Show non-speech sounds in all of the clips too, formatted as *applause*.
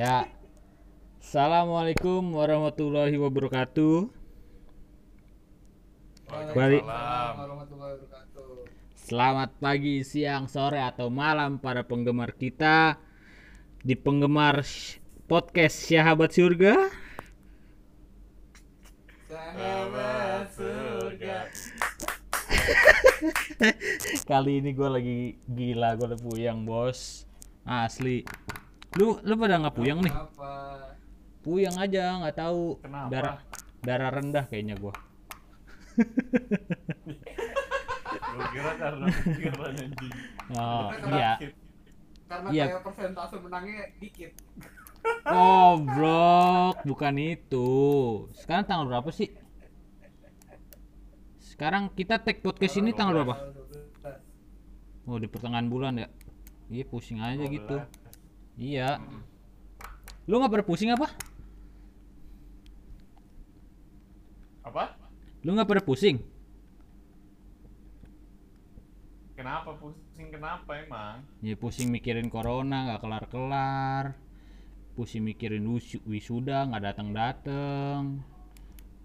Ya. Assalamualaikum warahmatullahi wabarakatuh. Balik. Waalaikumsalam. warahmatullahi wabarakatuh. Selamat pagi, siang, sore atau malam para penggemar kita di penggemar podcast Syahabat Surga. Sahabat surga. *laughs* Kali ini gue lagi gila, gue udah puyang bos. Asli. Lu lu pada nggak puyang nih? Apa? Puyang aja, nggak tahu. Kenapa? Darah darah rendah kayaknya gue. *laughs* Gue kira karena pikiran anjing. Oh Karena iya. Karena Iya. kayak persentase menangnya dikit. *laughs* Oh, blok, bukan itu. Sekarang tanggal berapa sih? Sekarang kita tag podcast ini tanggal berapa? Oh, di pertengahan bulan ya. Iya, pusing aja gitu. Iya. Lu nggak pada pusing apa? Apa? Lu nggak pada pusing? Kenapa pusing kenapa emang? Ya pusing mikirin corona nggak kelar-kelar. Pusing mikirin wis- wisuda nggak datang-datang.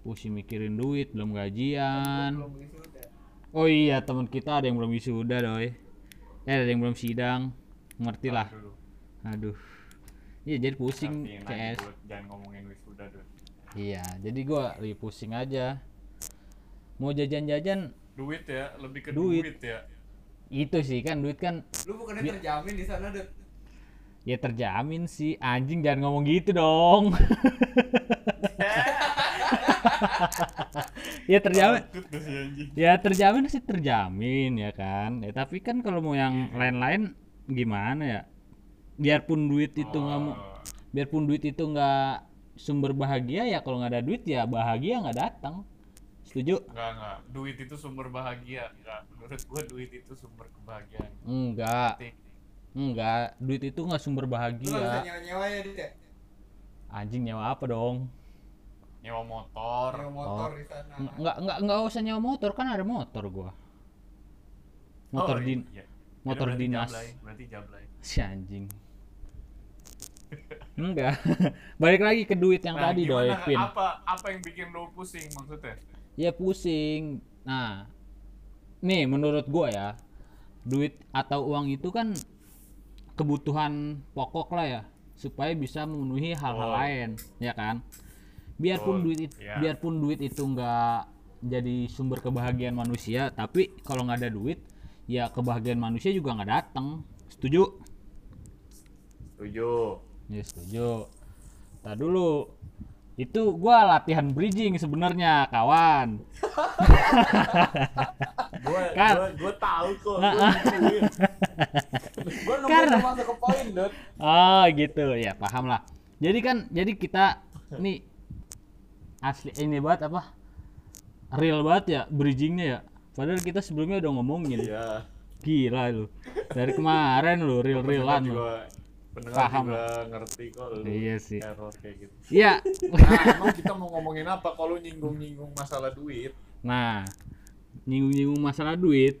Pusing mikirin duit belum gajian. Belum wisuda. Oh iya teman kita ada yang belum wisuda doi. Eh ada yang belum sidang. Ngerti lah. Aduh, Aduh. Iya jadi pusing aja, CS. Jangan ngomongin wisuda dulu. Iya jadi gua lagi pusing aja. Mau jajan-jajan Duit ya, lebih ke Duit. duit, ya. itu sih kan duit kan Lu bukannya terjamin di sana, Dut? ya terjamin sih anjing jangan ngomong gitu dong. *laughs* ya terjamin ya terjamin sih terjamin ya kan ya tapi kan kalau mau yang lain-lain gimana ya biarpun duit itu nggak Oh, biarpun duit itu nggak sumber bahagia ya kalau nggak ada duit ya bahagia nggak datang setuju Enggak, enggak. Duit itu sumber bahagia. Enggak. Menurut gua duit itu sumber kebahagiaan. enggak enggak duit itu nggak sumber Lu nggak bisa bahagia nyewa-nyewa ya, ya? anjing nyewa apa dong Nyewa motor. Nyewa motor di sana. nggak nggak nggak usah nyewa motor kan ada motor gua motor Oh, din iya. motor Berarti dinas Jablay. Berarti jablay. si anjing enggak *laughs* balik lagi ke duit yang Nah, tadi doi? Pin Apa apa yang bikin lu pusing maksudnya? ya pusing nah nih menurut gua ya duit atau uang itu kan kebutuhan pokok lah ya supaya bisa memenuhi hal-hal Oh. lain ya kan biarpun Betul, duit itu ya. biarpun duit itu enggak jadi sumber kebahagiaan manusia tapi kalau nggak ada duit ya kebahagiaan manusia juga nggak datang setuju Setuju. Ya setuju tak dulu itu gua latihan bridging sebenarnya kawan Gua Kan. gua gua tahu kok. Nah, Gua. Gua Karena- masuk ke poin, Dut. Oh gitu ya paham lah. Jadi kan jadi kita nih asli ini banget apa real banget ya bridgingnya ya. Padahal kita sebelumnya udah ngomongin. Iya. Gila lu. Dari kemarin lu real Pendengar realan lu. Pendengar Paham juga ngerti kok lu Iya sih. error kayak gitu. Iya. *laughs* Nah, emang kita mau ngomongin apa kalau nyinggung-nyinggung masalah duit? Nah, nyinggung-nyinggung masalah duit.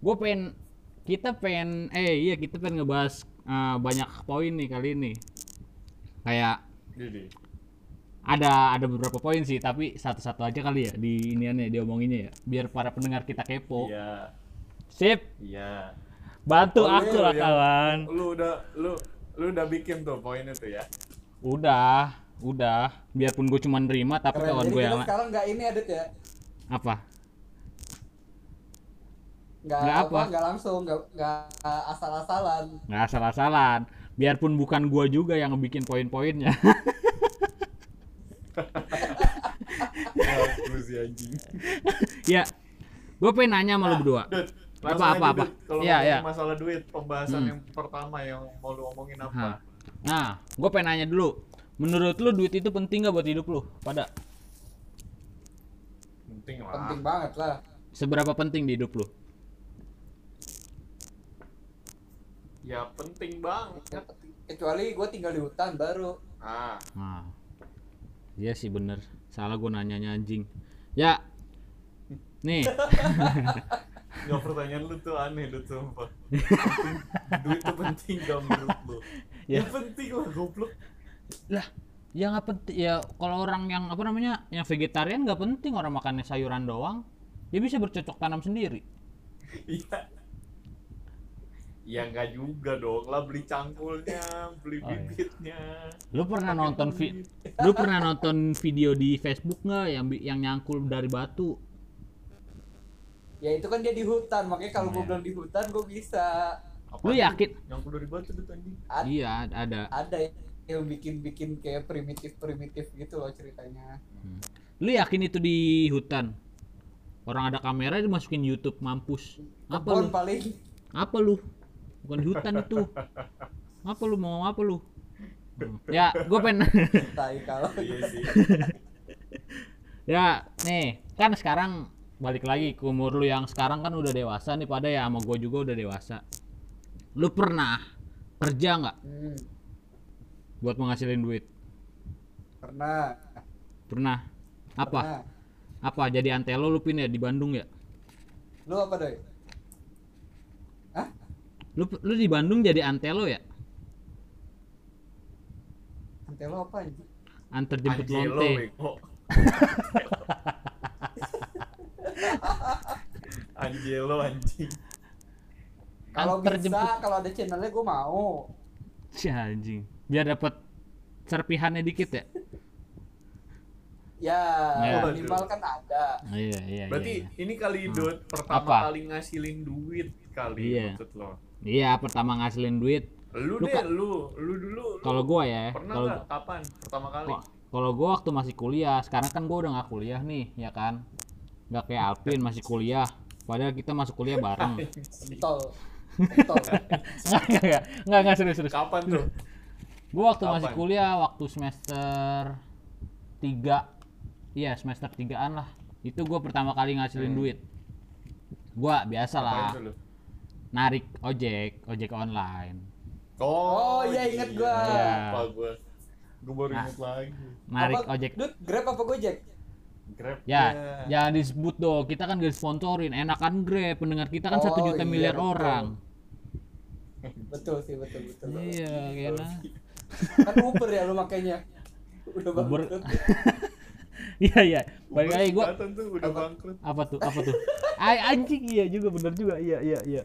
Gue pengen kita pengen eh iya kita pengen ngebahas eh, banyak poin nih kali ini. Kayak Jadi, ada ada beberapa poin sih tapi satu-satu aja kali ya di iniannya diomonginnya ya biar para pendengar kita kepo iya, sip iya. Bantu Oh, aku lah kawan Lu udah lu lu udah bikin tuh poin itu ya? udah udah biarpun gue cuma nerima tapi Keren. kawan gue yang sekarang nggak ini ya, Dut ya? apa Nggak Nggak apa, apa. nggak langsung, nggak nggak asal-asalan. nggak asal-asalan biarpun bukan gue juga yang bikin poin-poinnya *laughs* anjing. *laughs* ya gue pengen nanya sama lu berdua Dut, langsung apa, apa? Dut. Kalau Iya, ngomongin iya. masalah duit, pembahasan Hmm. yang pertama yang mau lu omongin apa? Nah gue pengen nanya dulu menurut lu duit itu penting gak buat hidup lu pada Penting lah. Penting banget lah. seberapa penting di hidup lu Ya penting banget. Kecuali gue tinggal di hutan baru. Ah, Nah, iya sih bener. Salah gue nanyanya anjing. Ya, nih, *laughs* Nggak pertanyaan lu tuh aneh lu sumpah. *laughs* Penting- Duit tuh penting gak menurut lu? Ya. Yang penting lah goblok. lah ya nggak penting ya kalau orang yang apa namanya yang vegetarian nggak penting orang makannya sayuran doang dia bisa bercocok tanam sendiri Iya. Ya enggak juga dong lah beli cangkulnya, beli Oh, iya. bibitnya. lu pernah nonton vi lu pernah nonton video di Facebook nggak yang yang nyangkul dari batu Ya itu kan dia di hutan, makanya kalau gue iya. bilang di hutan gue bisa. Apa Lu yakin? Nyangkul dari batu tuh iya ada. Ada yang bikin-bikin kayak primitif-primitif gitu loh ceritanya. lu yakin itu di hutan? Orang ada kamera dimasukin YouTube mampus. Apa lu? paling. Apa lu? Bukan di hutan itu. *laughs* Apa lu mau apa lu? Hmm. ya gue pengen tai kalau. Iya sih. *laughs* ya nih. Kan sekarang balik lagi ke umur lu yang sekarang kan udah dewasa nih pada ya. Sama gue juga udah dewasa. Lu pernah kerja nggak? Hmm, buat menghasilin duit? Pernah. pernah. Apa? Pernah. apa? Jadi antelo lu pin ya di Bandung ya? Lu apa doi? Hah? lu lu di Bandung jadi antelo ya? Antelo apa anjing? antar jemput lonte *laughs* bego. Angelo anjing. Kalau bisa, kalau ada channelnya gue mau. si anjing biar dapat serpihannya dikit ya Ya, Ya. minimal kan ada. iya iya Berarti iya, ini kali Dut pertama Apa? kali ngasilin duit kali Iya. maksud lo. iya pertama ngasilin duit Lu, Lu deh, ka- lu, lu dulu. lu kalau gua ya pernah kalau nggak? Kapan? Pertama kali? Kalau gua waktu masih kuliah, sekarang kan gua udah nggak kuliah nih, ya kan? Nggak kayak *laughs* Alvin masih kuliah. Padahal kita masuk kuliah bareng. *laughs* Tol. Tol. Nggak, nggak, nggak, nggak, nggak serius, serius. Kapan tuh? Gua waktu masih Kapan? kuliah, waktu semester 3 Iya, semester 3-an lah. Itu gua pertama kali ngasilin Hmm. duit. Gua biasa lah, narik ojek, ojek online. Oh, iya, ingat gua. Iya. Gua. Gua baru Nah. ingat lagi. Narik Apa- ojek Dut, Grab apa Gojek? Grab. Ya, Iya. jangan disebut dong. Kita kan gak sponsorin. Enakan Grab, pendengar kita kan Oh, satu juta iya, miliar betul. orang. Betul sih, betul betul. Iya, kayaknya. Kan Uber ya lu makanya. Udah Uber. *laughs* Iya, iya. Balik lagi gua tuh udah Apa? bangkrut. apa tuh? Apa tuh? Ay, anjing iya juga bener juga. Iya, iya, iya.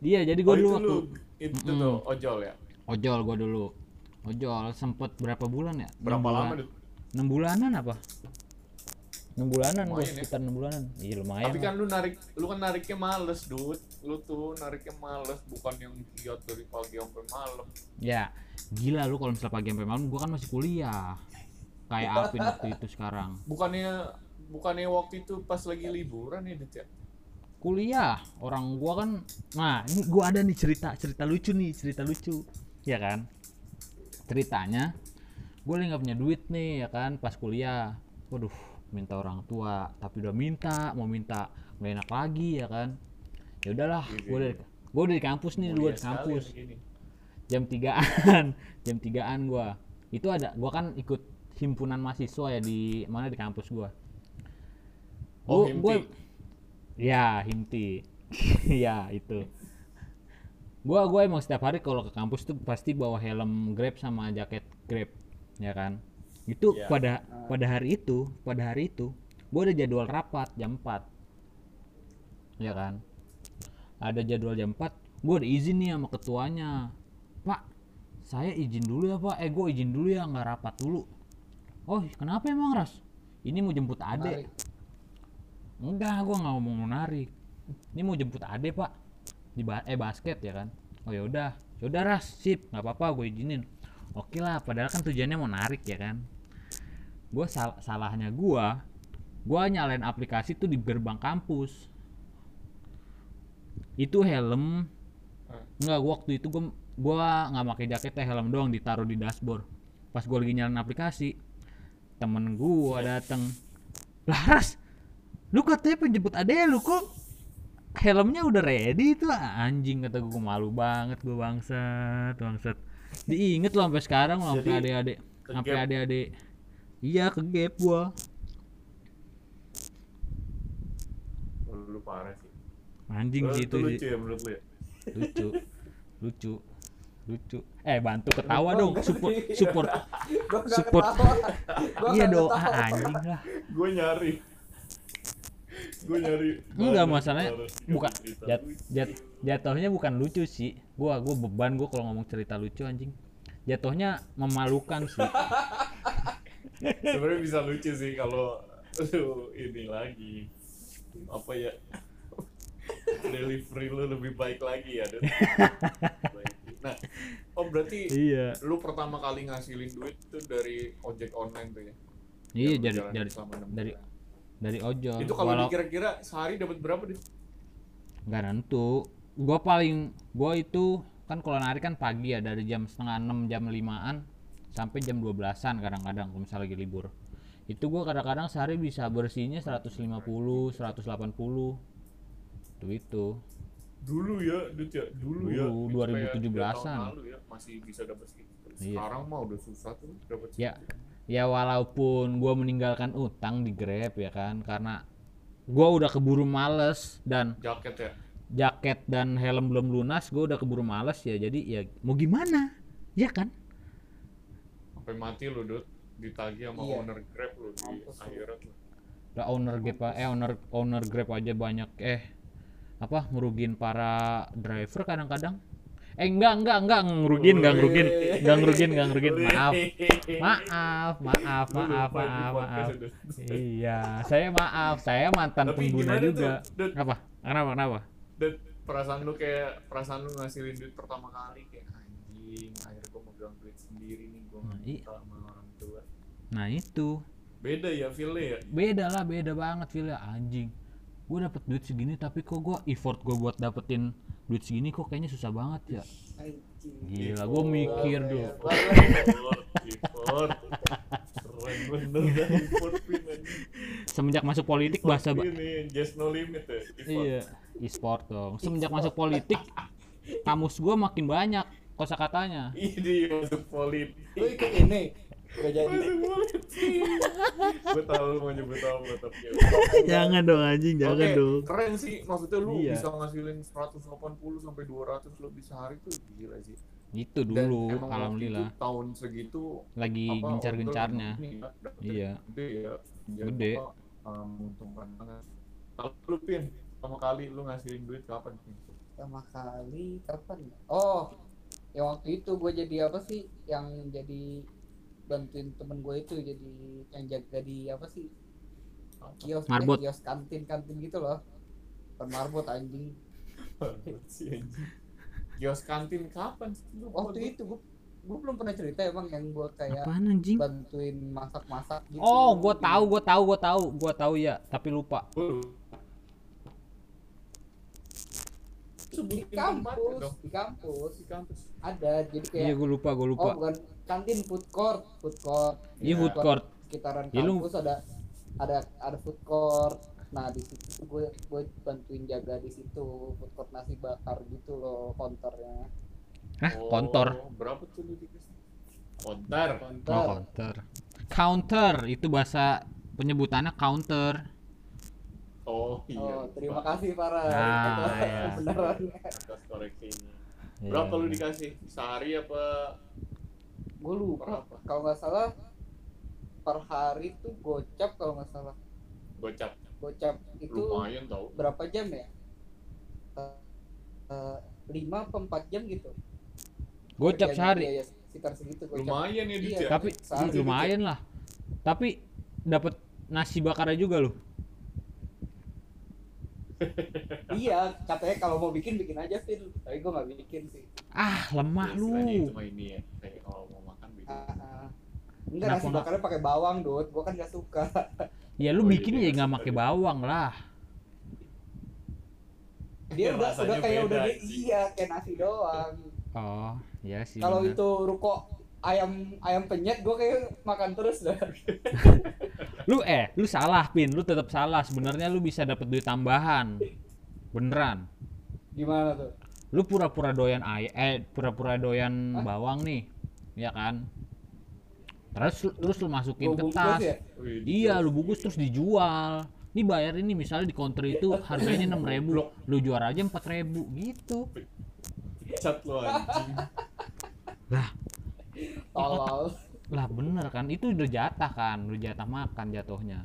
Iya, jadi Oh, gua itu dulu lu waktu itu Mm-mm. tuh ojol ya. ojol gua dulu. Ojol sempet berapa bulan ya? Berapa lama bulan. tuh? 6 bulanan apa? 6 bulanan Lumayan ya. sekitar 6 bulanan. Iya, lumayan. Tapi lah. kan lu narik, lu kan nariknya males, Dut. Lu tuh nariknya males, bukan yang giat dari pagi sampai malam. Ya, gila lu kalau misalnya pagi sampai malam gua kan masih kuliah. Kayak Alvin waktu itu sekarang. Bukannya bukannya waktu itu pas lagi liburan ya, Dit ya? kuliah orang gua kan nah ini gua ada nih cerita cerita lucu nih cerita lucu ya kan ceritanya gue lagi nggak punya duit nih ya kan pas kuliah waduh minta orang tua tapi udah minta mau minta nggak enak lagi ya kan? Ya udahlah Iya, gue dari gue dari kampus nih dulu dari kampus. jam tigaan *laughs* jam tigaan gua. Itu ada gua kan ikut himpunan mahasiswa ya di mana di kampus gua. Oh, Gua- Himti. gua- ya himti. *laughs* Ya itu. Gua gua emang setiap hari kalau ke kampus tuh pasti bawa helm grab sama jaket grab ya kan itu Iya. pada pada hari itu pada hari itu gua ada jadwal rapat jam 4 ya kan? Ada jadwal jam 4 gue ada izin nih sama ketuanya. Pak saya izin dulu ya pak. Eh gue izin dulu ya nggak rapat dulu. Oh kenapa emang ras? Ini mau jemput ade? Enggak gue nggak mau mau narik ini mau jemput ade pak. Di ba- eh basket ya kan? Oh ya udah. Ya udah ras. Sip. Nggak apa-apa gue izinin. Oke lah padahal kan tujuannya mau narik ya kan gue sal- salahnya gue gue nyalain aplikasi tuh di gerbang kampus itu helm Hmm. Enggak, gua waktu itu gua gua nggak pakai jaketnya helm doang ditaruh di dashboard. Pas gua lagi nyalain aplikasi, temen gua dateng. Lah Ras, lu katanya penjemput ade lu kok helmnya udah ready itu anjing kata gua malu banget gua bangsat bangsat diinget lo sampai sekarang lo sampai ade-ade sampai gap. Iya ke gap gua Oh, lu parah sih. anjing sih itu lucu ya menurut lu ya? lucu lucu lucu eh bantu ketawa dong support support Support. ketawa. Gua iya ketawa. ah, anjing lah gue nyari gue nyari Enggak, masalahnya bukan jat, jat, jatuhnya bukan lucu sih. Gua gua beban gua kalau ngomong cerita lucu anjing. Jatuhnya memalukan sih. *laughs* sebenarnya bisa lucu sih kalau lu ini lagi apa ya delivery lu lebih baik lagi ya Dut. nah oh berarti iya. lu pertama kali ngasilin duit tuh dari ojek online tuh ya Iya Yang dari dari dari bulan. dari ojol. itu kalau Walau- dikira-kira sehari dapat berapa deh nggak nentu gua paling gua itu kan kalau narik kan pagi ya dari jam setengah enam jam limaan sampai jam 12-an kadang-kadang kalau misalnya lagi libur. Itu gua kadang-kadang sehari bisa bersihnya 150 180 itu itu. Dulu ya Dut ya dulu, ya Dulu, Itu kayak 2017-an. tiga tahun lalu ya masih bisa dapat segitu. Iya. sekarang mah udah susah tuh dapat Ya. ya walaupun gua meninggalkan utang di Grab ya kan karena gua udah keburu males dan jaket ya? jaket dan helm belum lunas gua udah keburu males ya jadi ya mau gimana? Ya kan sampai mati lu Dut. Ditagih sama Iya. owner Grab lu di Mampus akhirat lu. Lah owner Grab eh owner owner Grab aja banyak eh apa ngerugin para driver kadang-kadang. Eh enggak enggak enggak ngerugin enggak ngerugin enggak ngerugin enggak ngerugin maaf. Maaf maaf maaf maaf maaf. ya, iya saya maaf. Saya mantan Tapi pengguna tuh, juga. Dut? apa kenapa kenapa? Perasaan lu kayak perasaan lu ngasilin duit pertama kali kayak anjing nggak Nah, sama orang tua. Nah itu. Beda ya feelnya ya? Beda lah beda banget feel anjing. Gue dapet duit segini tapi kok gue effort gue buat dapetin duit segini kok kayaknya susah banget ya? Anjing. gila gue mikir anjing. semenjak masuk politik bahasa ba- ini just no limit ya iya e-sport dong. Semenjak masuk politik kamus gue makin banyak kosakatanya *laughs* ini masuk politik Lu ikut ini. Gak jadi. gue tahu lu mau nyebut apa tapi ya. jangan dong anjing Oke, keren sih maksudnya lu Iya. bisa ngasilin 180 sampai 200 lebih sehari tuh gila sih itu Dan dulu emang waktu alhamdulillah itu tahun segitu lagi gencar-gencarnya ya, Iya. gede ya Gede. apa, um, menguntungkan banget kalau lu pin pertama kali lu ngasilin duit kapan pin Pertama kali kapan ya? Oh, yang waktu itu gue jadi apa sih? Yang jadi bantuin temen gue itu jadi yang jaga di apa sih? Kios, eh, Marbot. kios kantin kantin gitu loh. Bukan marbot anjing. si anjing kios kantin kapan Waktu itu gue gue belum pernah cerita emang yang gue kayak apaan anjing bantuin masak-masak gitu. oh gue tahu gue tahu gue tahu gue tahu ya tapi lupa Lu di kampus, dong. di kampus. Di kampus. Ada jadi kayak iya gue lupa gue oh lupa bukan. Kantin food court. Food court. Iya Ya. food court. Sekitaran Ya, lu- kampus ada ada ada food court. Nah di situ gue gue bantuin jaga di situ food court nasi bakar gitu loh konternya. Hah, Oh, kontor berapa tuh lu dikasih konter. Oh konter. Counter counter itu bahasa penyebutannya counter oh iya oh terima lupa. kasih para Ah, iya. benerannya atas koreksinya. Iya, berapa lu iya. dikasih? Sehari apa? Gue lupa. Berapa kalau nggak salah per hari tuh gocap kalau nggak salah. Gocap. Gocap itu lumayan tau. berapa jam ya? Eh, lima apa empat jam gitu. Gocap Kerjanya, sehari? iya, iya, sekitar segitu gocap. Lumayan ya Dit Iya. ya? Tapi Sehari lumayan lah. Tapi dapat nasi bakarnya juga loh iya katanya kalau mau bikin bikin aja Vin tapi gue nggak bikin sih. Ah lemah Istilahnya lu. itu mah ini ya kayak kalau mau makan bikin. Ah, ah. enggak nasi nggak- bakarnya pakai bawang dud gue kan nggak suka. Ya lu Oh, iya, bikin iya, ya nggak suka pakai dia. bawang lah. Dia Ya, udah udah kayak udah di, sih. iya kayak nasi doang. Oh ya sih kalau itu ruko ayam ayam penyet gue kayak makan terus dah *laughs* lu eh lu salah pin. Lu tetap salah. Sebenarnya lu bisa dapat duit tambahan. Beneran. Gimana tuh? Lu pura-pura doyan ay eh pura-pura doyan Hah? bawang nih ya kan? Terus lu- terus lu masukin Gua ke tas ya? Wih, iya lu bungkus terus dijual. Ini bayar ini misalnya di counter itu harganya enam ribu. Lu jual aja empat ribu gitu. Cat lo anjing. Lah, tolol lah bener kan? Itu udah jatah kan, udah jatah makan jatuhnya.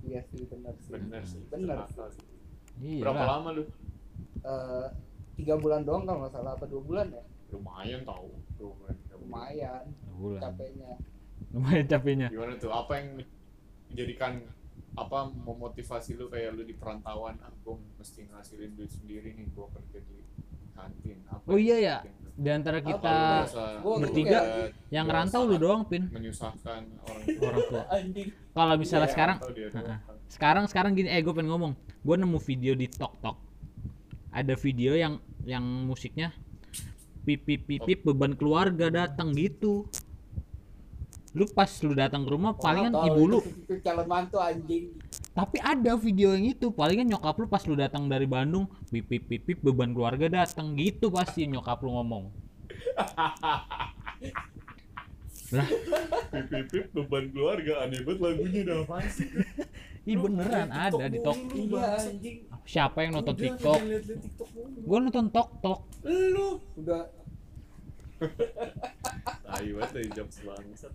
iya sih bener sih. Bener sih. Bener sih. Iya. berapa lah. lama lu? Eh, tiga bulan doang kalau nggak salah apa dua bulan ya? Lumayan tau. Lumayan lumayan Bulan. capeknya. Lumayan capeknya. gimana tuh? Apa yang menjadikan apa memotivasi lu kayak lu di perantauan ah gue mesti ngasilin duit sendiri nih gue kerja di kantin. Apa Oh iya ya, di antara kita bertiga yang rantau lu doang, Pin. menyusahkan orang *laughs* tua. Orang tua. Kalau misalnya Iya, sekarang sekarang sekarang gini eh gue pengen ngomong. Gue nemu video di tok tok ada video yang yang musiknya pip pip pip pip beban keluarga datang gitu. Lu pas lu datang ke rumah palingan ibu lu. calon mantu anjing tapi ada video yang itu palingan nyokap lu pas lu datang dari Bandung pip pip pip pip beban keluarga datang gitu pasti nyokap lu ngomong. Lah. Pip pip pip beban keluarga aneh banget lagunya dah. Apaan sih? Ih beneran ada di tok. Iya anjing. Siapa yang nonton Udah, TikTok? gue nonton tok tok. Lu. Udah. *laughs* Ayo banget jam sebangsat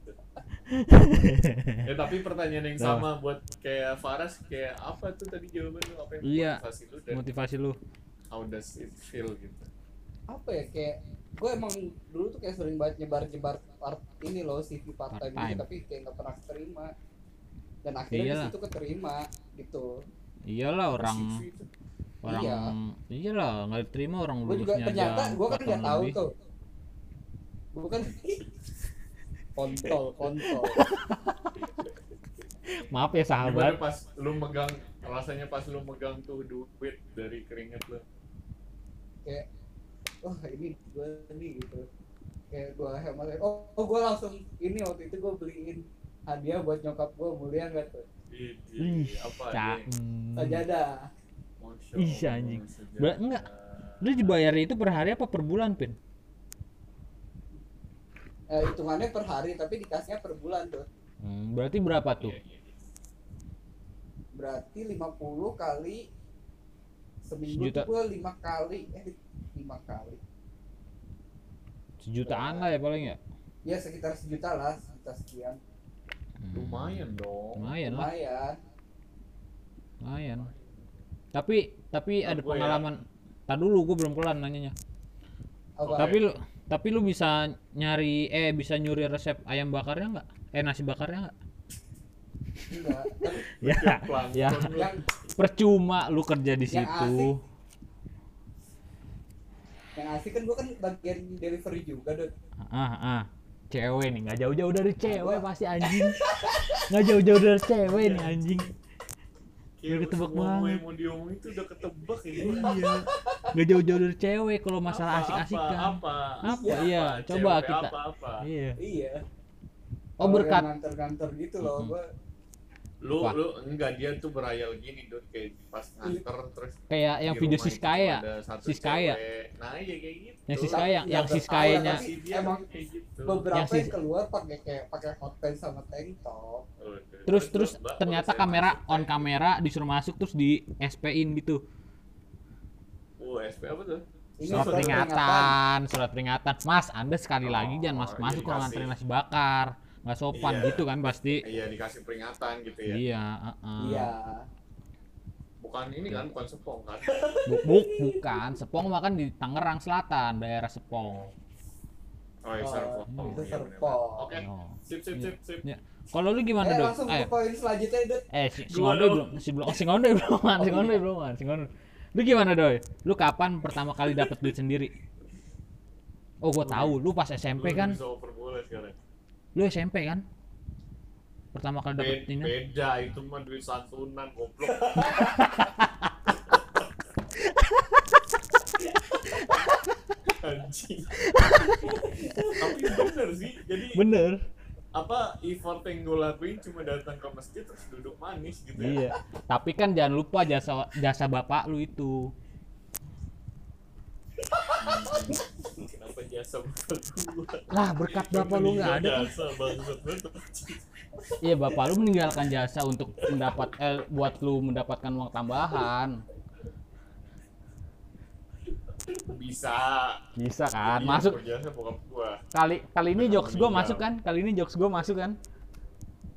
ya. tapi pertanyaan yang sama buat kayak Faras kayak apa tuh tadi jawaban lu apa yang Iya. motivasi lu dan motivasi lu how does it feel gitu apa ya kayak gue emang dulu tuh kayak sering banget nyebar nyebar part ini loh CV part time gitu tapi kayak nggak pernah keterima dan akhirnya di Iyalah. situ keterima gitu iyalah orang CV itu. orang Iya. iyalah nggak diterima orang gue juga lulusnya ternyata aja gue kan nggak tahu tuh gue kan *laughs* kontol kontol. *laughs* Maaf ya Gimana sahabat pas lu megang rasanya pas lu megang tuh duit dari keringet lu? Kayak wah ini gue nih gitu. Kayak gue hemat oh, oh gue langsung ini waktu itu gue beliin hadiah buat nyokap gue mulia nggak tuh? Ih, apa hmm. sajadah. Masya Ih, anjing. enggak. lu dibayar itu per hari apa per bulan pin eh, hitungannya per hari tapi dikasihnya per bulan tuh Hmm, berarti berapa tuh? Iya, iya. berarti 50 kali seminggu Sejuta. tuh gue lima kali. Eh lima kali. Sejutaan lah ya paling ya? Ya sekitar sejuta lah sejuta sekian. Hmm, lumayan dong. Lumayan lah. Lumayan. Lumayan. Tapi tapi Menurut ada ya. pengalaman. Tak dulu gue belum kelar nanyanya. Apa? Tapi lu tapi lu bisa nyari eh bisa nyuri resep ayam bakarnya nggak? Eh nasi bakarnya nggak? Enggak *laughs* ya ya. Percuma lu kerja di Yang situ. yang asik kan gue kan bagian delivery juga dong ah ah. Cewek nih nggak jauh-jauh dari cewek pasti anjing. Nggak jauh-jauh dari cewek nih anjing Kayak Udah ketebak semua banget. yang mau diomongin itu udah ketebak ya iya. Nggak jauh-jauh dari cewek kalau masalah Apa, asik-asikan. apa Apa? Iya, coba Cewek kita- apa apa? Iya. Iya. Oh berkat. nganter-nganter gitu loh Mm-mm. gue lu Apa? lu enggak dia tuh berayal gini dot kayak pas nganter terus kayak yang video Siskaya. Siskaya. nah iya kayak gitu. Yang Siskaya Ya, yang. Siskayanya. emang kayak gitu. beberapa Yang yang, keluar pakai kayak pakai hot pants sama tank top. Terus terus Mbak, ternyata kamera masuk, on kayak, kamera disuruh masuk terus di SP-in gitu. Oh SP apa tuh? Ini surat surat peringatan surat peringatan. Mas anda sekali Oh, lagi jangan masuk masuk iya kalau nganterin nasi bakar nggak sopan Iya. gitu kan pasti iya dikasih peringatan gitu ya iya uh-uh. iya bukan ini kan bukan sepong kan Bu- bu- bukan Sepong mah kan di Tangerang Selatan daerah Sepong oh iya Oh, Serpong itu Iya. Serpong. oke Oh. sip sip sip sip Ya. kalau lu gimana eh dong langsung eh, ke poin selanjutnya Dut. eh si, si Ngondoy belum si belum si Ngondoy belum man, *laughs* si Ngondoy belum man, si Ngondoy. lu gimana doy lu kapan pertama kali dapet duit sendiri oh gua tahu lu pas SMP Lu kan bisa over bola sekarang lu SMP kan? Pertama kali dapet Be- ini beda itu mah duit santunan goblok. Anjing. Tapi bener sih jadi bener. apa effort yang gue lakuin cuma datang ke masjid terus duduk manis gitu ya? Iya. Tapi kan jangan lupa jasa jasa bapak lu itu *laughs* jasa buat gua lah berkat bapak lu nggak ada kan jasa bangsat iya bapak lu meninggalkan jasa untuk mendapat eh, buat lu mendapatkan uang tambahan bisa Bisa kan? Jadi Masuk bokap gua kali kali ini jokes gua meninggal. masuk kan? Kali ini jokes gua masuk kan?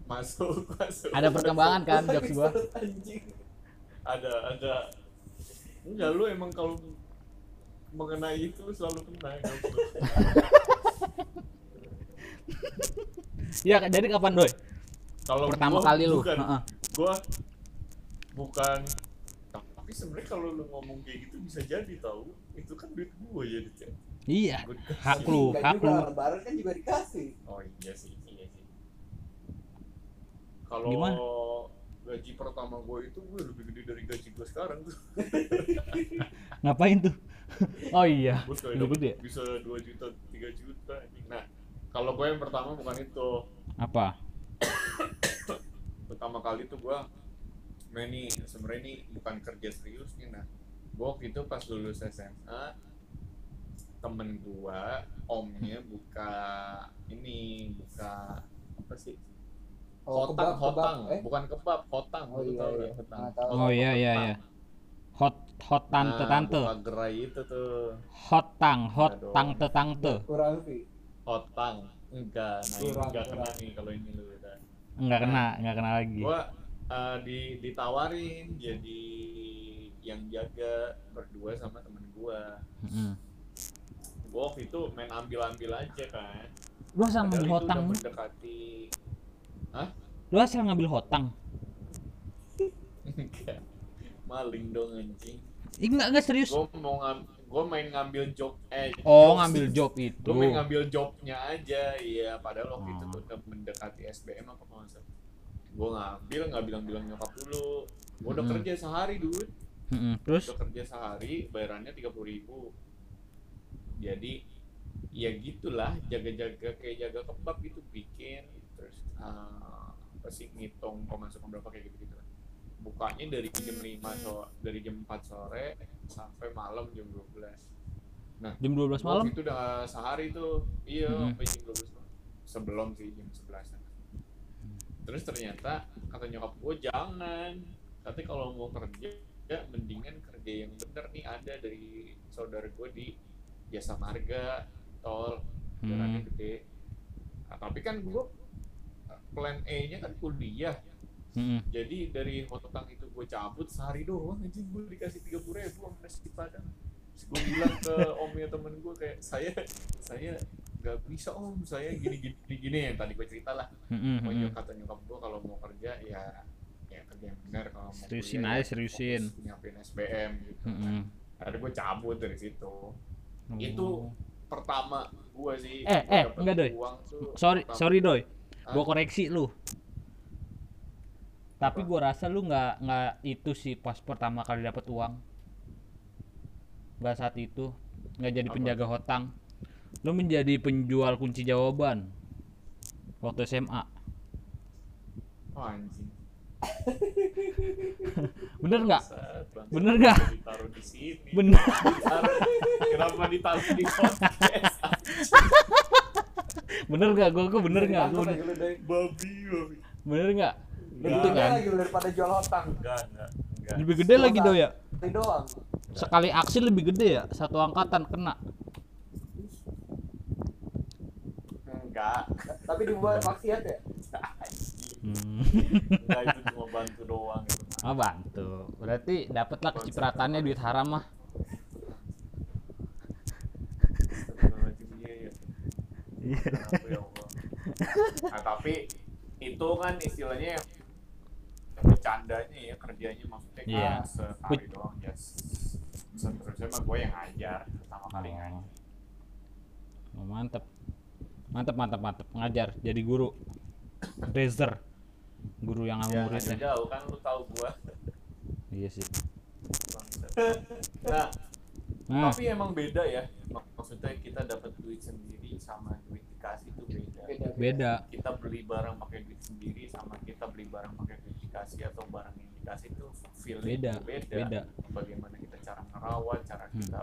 masuk *laughs* masuk Ada perkembangan kan jokes gua? Anjing. ada ada enggak lu emang kalau mengenai itu selalu kena jokes lu. Iya, jadi kapan doi? kalau Pertama gua kali lu. bukan, Heeh. gua bukan tapi sebenarnya kalau lu ngomong kayak gitu bisa jadi tahu itu kan duit gua jadi Cek. Iya, Gua hak lu, hak lu. lebaran kan juga dikasih. oh iya sih iya sih kalau Gimana? gaji pertama gua itu gue lebih gede dari gaji gua sekarang tuh *laughs* Ngapain tuh? Oh iya, gue sekali Lebih dapet gede? bisa 2 juta 3 juta nah kalau gue yang pertama bukan itu apa? pertama kali tuh gua main nih sebenarnya ini bukan kerja serius nih nah gua waktu itu pas lulus SMA temen gua omnya buka ini buka apa sih Oh, hotang kebab, kebab. hotang Eh? bukan kebab hotang Oh, lu iya, tahu iya. nggak hotang Nggak tahu. Oh iya iya iya. Hot hot tante Nah, tante. buka gerai itu tuh Hot tang, hot Aduh. tante tante. Kurang sih. hotang enggak nah ini enggak kena nih kalau ini lu udah Enggak kena, enggak kena lagi. gua eh, di ditawarin jadi yang jaga berdua sama temen gua Heeh. gua waktu itu main ambil-ambil aja kan Lu asal Padahal ngambil hotang. mendekati Lu asal ngambil hotang. Enggak. Maling dong anjing Ih, enggak enggak serius. gua mau ngam gua main ngambil job eh Oh, ngambil job itu. gua main ngambil jobnya aja iya padahal waktu itu Oh. tuh udah mendekati SBM apa kalau salah gua ngambil nggak bilang-bilang nyokap dulu gua udah Hmm. kerja sehari dude Heeh. Terus udah kerja sehari bayarannya tiga ribu jadi ya gitulah jaga-jaga kayak jaga kebab gitu bikin terus uh, apa sih ngitung pemasukan berapa kayak gitu gitu bukanya dari jam 5 so dari jam 4 sore sampai malam jam 12 jam 12 malam. Itu udah sehari tuh iya Mm-mm. sampai jam 12 malam. sebelum sih jam 11 terus ternyata kata nyokap gue jangan tapi kalau mau kerja ya mendingan kerja yang bener nih ada dari saudara gue di jasa marga tol jalannya Hmm. gede nah, tapi kan gue plan A nya kan kuliah Heeh. jadi dari hutang itu gue cabut sehari doang anjing gue dikasih tiga puluh ribu sama nasi padang Terus gue bilang ke *laughs* omnya temen gue kayak saya saya nggak bisa om saya gini gini gini, yang tadi gue cerita lah Heeh. pokoknya kata nyokap gue kalau mau kerja ya ya kerja yang benar kalau mau Seriusin aja, ya seriusin. nyiapin SBM gitu Heeh. akhirnya gue cabut dari situ Itu pertama gue sih Eh, gua eh, enggak, Doy. sorry pertama- sorry doi Hah? gua koreksi lu tapi gua rasa lu nggak nggak itu sih pas pertama kali dapat uang. Nggak saat itu. Nggak jadi Apa? penjaga hotang lu menjadi penjual kunci jawaban waktu SMA oh, anjing. *laughs* Bener nggak. Bener nggak? bener. Kenapa ditaruh di podcast? *laughs* Bener nggak? Gua gua bener nggak? babi babi. Bener nggak Lebih Gitu gede kan? lagi daripada jual hotang. enggak enggak enggak lebih gede lagi do ya Itu doang. sekali aksi lebih gede ya satu angkatan kena enggak Tapi dibuat maksiat ya? hmm. *laughs* enggak itu cuma bantu doang itu Oh bantu. Berarti dapatlah kecipratannya duit haram mah. Iya, iya. Kenapa ya? Nah, tapi itu kan istilahnya bercandanya ya kerjanya maksudnya kan Iya. sekali doang ya seterusnya mah gue yang ngajar pertama kali ngajar Oh, mantep. Mantep mantep mantep ngajar jadi guru. Razer. Guru yang sama ya muridnya. jauh kan lu tahu gue Iya sih. nah Nah, tapi emang beda ya Mak- maksudnya kita dapat duit sendiri sama duit dikasih itu beda Beda. beda. kita beli barang pakai duit sendiri sama kita beli barang pakai dikasih atau barang yang dikasih itu feeling Beda, beda. beda. bagaimana kita cara merawat cara Hmm. kita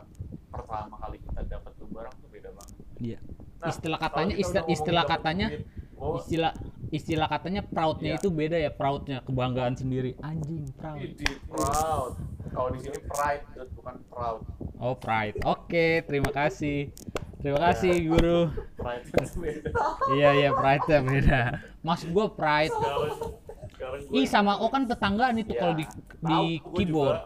pertama kali kita dapat tuh barang tuh beda banget Iya. Nah, Istilah katanya istilah, istilah katanya duit, oh, istilah istilah katanya proudnya Iya. itu beda ya proudnya kebanggaan sendiri anjing proud ini proud kalau di sini pride bukan proud Oh, Pride. Oke, terima kasih. Terima kasih, Guru. Pride. Iya, iya, Pride ya beda. Maksud gua Pride. Sekarang, gue Ih, sama O kan tetanggaan itu Ya, kalau di di keyboard.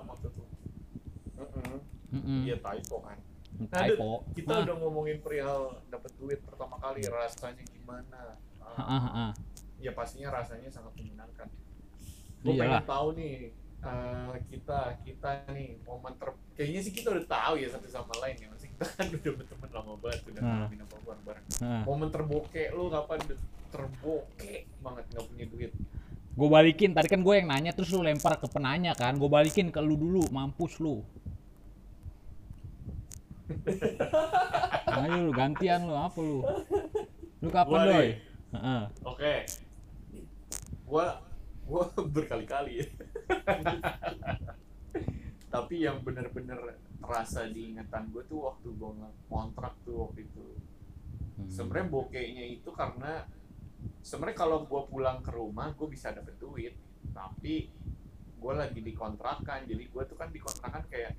Iya typo kan. Nah, Typo. Kita Ah. udah ngomongin perihal dapat duit pertama kali rasanya gimana? Ah, Ah, ah, ya pastinya rasanya sangat menyenangkan. Gue Iyalah. pengen tahu nih eh, kita kita nih momen ter kayaknya sih kita udah tahu ya satu sama lain ya masih kita kan *laughs* udah berteman lama banget udah ngalamin apa bareng bareng. Momen terboke lu kapan udah terboke banget nggak punya duit? Gue balikin, tadi kan gue yang nanya terus lu lempar ke penanya kan. Gue balikin ke lu dulu, mampus lu. Ayo lu gantian lu apa lu? Lu kapan Gua doi? nih. Heeh. Oke. Gua gua *laughs* berkali-kali ya. Tapi yang bener-bener terasa di ingatan gue tuh waktu gue ngontrak tuh waktu itu. Hmm. Sebenarnya bokehnya itu karena sebenarnya kalau gue pulang ke rumah gue bisa dapet duit, tapi gue lagi dikontrakan. Jadi gue tuh kan dikontrakan kayak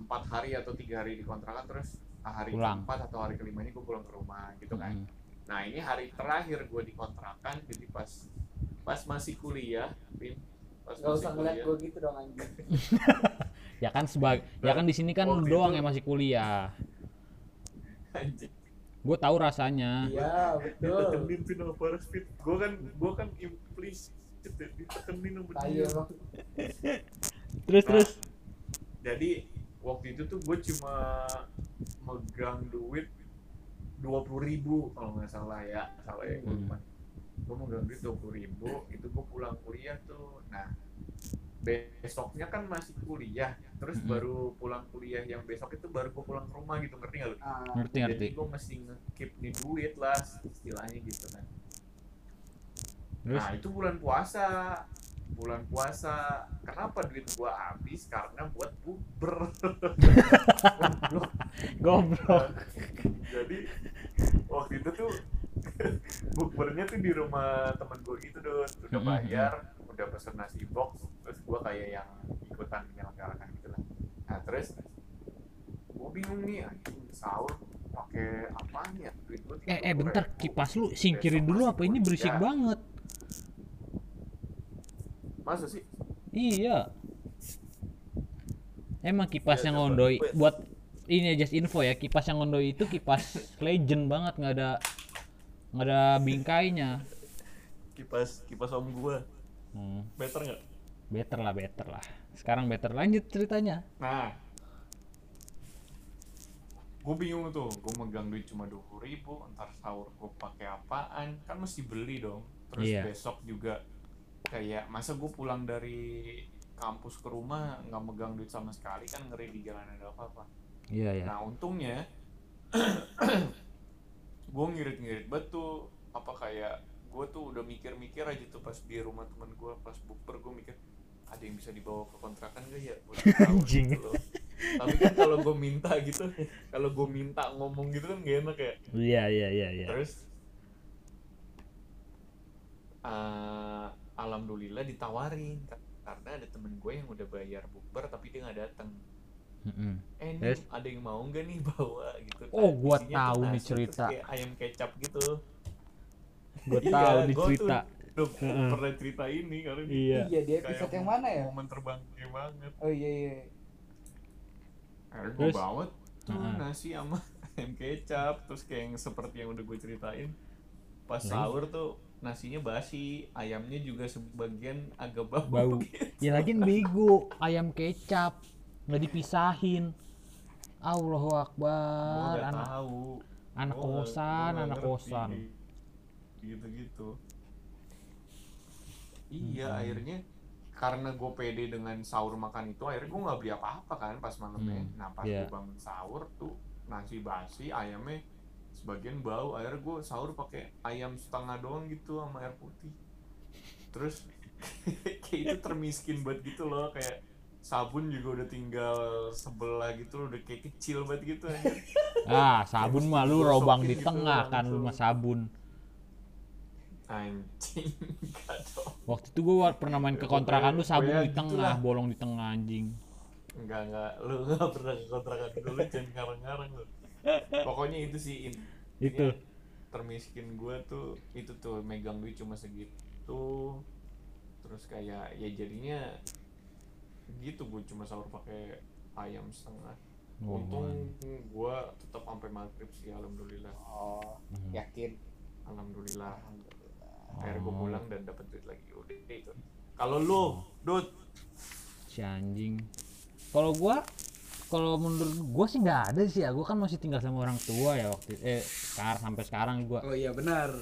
empat hari atau tiga hari dikontrakan terus hari Pulang. keempat atau hari kelimanya gue pulang ke rumah gitu kan. Mm-mm. Nah ini hari terakhir gue dikontrakan jadi pas pas masih kuliah, Pin. Pas Gak usah ngeliat gue gitu dong anjing. *laughs* Ya kan sebagai ya kan di sini kan Waktu doang itu- yang masih kuliah. Anjing. Gue tahu rasanya. Iya betul. Ditekenin Pin sama Paras Pin. Gue kan gue kan implicit ya, ditekenin sama dia. Terus terus. Jadi waktu itu tuh gue cuma megang duit dua puluh ribu kalau nggak salah ya salah ya gue Hmm. gue megang duit dua puluh ribu itu gue pulang kuliah tuh nah besoknya kan masih kuliah terus Mm-mm. baru pulang kuliah yang besok itu baru gue pulang ke rumah gitu ngerti nggak lu? Ah, Ngerti ngerti. Jadi gue mesti nge-keep nih duit lah istilahnya gitu kan. Terus Nah itu bulan puasa, bulan puasa. Kenapa duit gua habis? Karena buat bukber. Goblok. *laughs* goblok. Jadi waktu itu tuh *laughs* bukbernya tuh di rumah temen gue gitu tuh udah bayar, udah pesen nasi box, terus gua kayak yang ikutan menyelenggarakan gitu lah. Nah terus gue bingung nih anjing sahur pakai apaan ya duit gua Eh eh 30.000. bentar kipas lu singkirin dulu apa ini berisik kuliah. banget. masa sih Iya. Emang kipas Ya, yang ngondoi buat ini just info ya kipas yang ngondoi itu kipas *laughs* legend banget nggak ada nggak ada bingkainya. kipas kipas om gua Hmm, better nggak better lah better lah. Sekarang better lanjut ceritanya. nah gue bingung tuh gue megang duit cuma dua puluh ribu ntar sahur gue pakai apaan kan mesti beli dong terus Iya. besok juga kayak masa gue pulang dari kampus ke rumah nggak megang duit sama sekali kan ngeri di jalan ada apa-apa Iya ya. Nah untungnya *clears throat* gue ngirit-ngirit tuh apa kayak gue tuh udah mikir-mikir aja tuh pas di rumah temen gue pas bukber gue mikir ada yang bisa dibawa ke kontrakan gak ya buat *laughs* Anjing. gitu tapi kan kalau gue minta gitu *laughs* kalau gue minta ngomong gitu kan gak enak ya Iya iya iya iya. terus eh, alhamdulillah ditawarin karena ada temen gue yang udah bayar bukber tapi dia nggak datang Mm-mm. eh ini Terus? ada yang mau nggak nih bawa gitu Oh, Nah, gua tahu nih cerita. kayak ayam kecap gitu Gue Iya, tahu di gua tuh cerita. Udah Heeh. pernah cerita ini karena ini Iya. Iya di kayak episode yang mana ya? momen terbangnya banget Oh iya iya. akhirnya gue bawa tuh Heeh. nasi sama *laughs* ayam kecap terus kayak yang seperti yang udah gue ceritain pas sahur tuh nasinya basi ayamnya juga sebagian agak bau, Bau. *laughs* gitu. Ya lagi bego ayam kecap nggak dipisahin. Allahu Akbar. Anak tahu anak Gua nggak- kosan, anak ngerti kosan. gitu-gitu iya Hmm. akhirnya karena gue pede dengan sahur makan itu akhirnya gue nggak beli apa-apa kan pas malamnya Hmm, nah pas iya. gue bangun sahur tuh nasi basi ayamnya sebagian bau akhirnya gue sahur pakai ayam setengah doang gitu sama air putih terus *laughs* kayak itu termiskin banget gitu loh kayak sabun juga udah tinggal sebelah gitu loh, udah kayak kecil banget gitu. Ah, sabun mah lu Gosokin robang di gitu tengah kan langsung. lu mah sabun. Anjing *laughs* Waktu itu gua pernah main ke kontrakan lu sabun Ya, di tengah, gitulah. bolong di tengah anjing. Enggak, enggak. Lu *laughs* enggak pernah ke kontrakan gue, lu jangan ngarang-ngarang lu. Pokoknya itu sih in- Itu. termiskin gue tuh itu tuh megang duit cuma segitu terus kayak ya jadinya gitu gue cuma sahur pakai ayam setengah Oh, untung gue tetap sampai maghrib sih alhamdulillah oh Hmm. yakin alhamdulillah alhamdulillah akhirnya gue Oh. pulang dan dapat duit lagi. Udah itu kalau lu dud si anjing. Kalau gua kalau menurut gua sih nggak ada sih ya. Gua kan masih tinggal sama orang tua ya waktu eh sekarang sampai sekarang gua. Oh iya benar.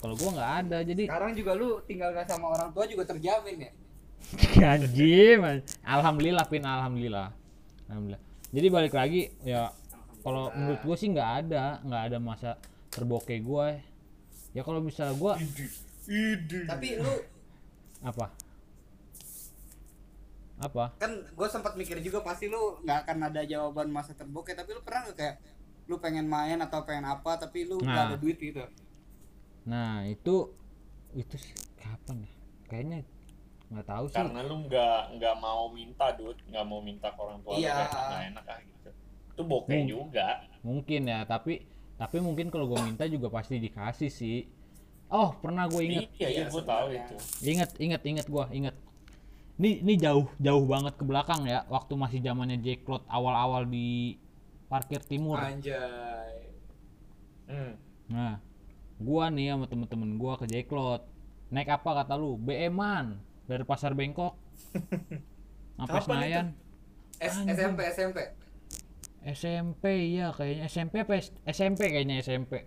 Kalau gua nggak ada jadi sekarang juga lu tinggal gak sama orang tua juga terjamin ya? *laughs* Anjing man. alhamdulillah pin alhamdulillah. Alhamdulillah. Jadi balik lagi ya kalau menurut gua sih nggak ada nggak ada masa terboke gua ya kalau misalnya gua tapi lu apa? Apa? Kan gue sempat mikir juga pasti lu nggak akan ada jawaban masa terboke tapi lu pernah nggak kayak lu pengen main atau pengen apa tapi lu nggak Nah. ada duit gitu? Nah itu itu sih kapan ya? Kayaknya nggak tahu sih. Karena lu nggak nggak mau minta dud nggak mau minta ke orang tua lu Iya. kayak nggak enak ah gitu. Itu bokeh Hmm. juga. mungkin ya tapi tapi mungkin kalau gue minta juga pasti dikasih sih. Oh pernah gue inget iya iya gue tahu sebenarnya. itu. Inget inget inget gue inget ini ini jauh jauh banget ke belakang ya waktu masih zamannya Jacklot awal-awal di parkir timur. Anjay. Hmm. nah gua nih sama temen-temen gua ke Jacklot naik apa kata lu? BM-an dari pasar Bengkok. *laughs* Sampai Kapan Senayan. SMP SMP SMP iya kayaknya. SMP apa SMP kayaknya SMP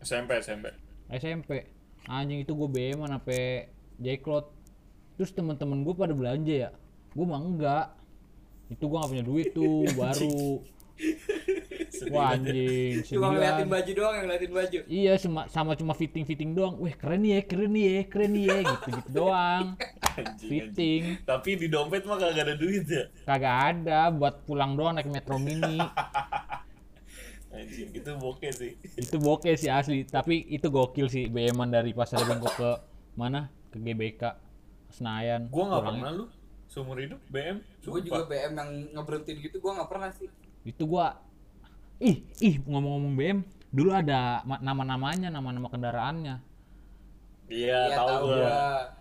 SMP SMP SMP anjing itu gue BM an sampai Jacklot. Terus temen-temen gue pada belanja ya. Gue mah enggak. Itu gue gak punya duit tuh *laughs* baru wah anjing cuma ngeliatin baju doang yang ngeliatin baju. Iya sama, sama cuma fitting fitting doang. Weh keren nih ya keren nih ya keren nih ya gitu gitu doang. *laughs* Anjing, anjing. fitting. Tapi di dompet mah kagak ada duit ya? Kagak ada buat pulang doang naik metro mini. *laughs* Anjing itu bokeh sih. Itu bokeh sih asli. Tapi itu gokil sih BM dari pasar Bengkok ke mana? Ke GBK Senayan gue nggak pernah lu? Seumur hidup BM gue juga BM yang ngeberhentiin gitu gue nggak pernah sih. Itu gua ih ih ngomong-ngomong BM dulu ada ma- nama-namanya nama-nama kendaraannya. Iya Iya, tahu gue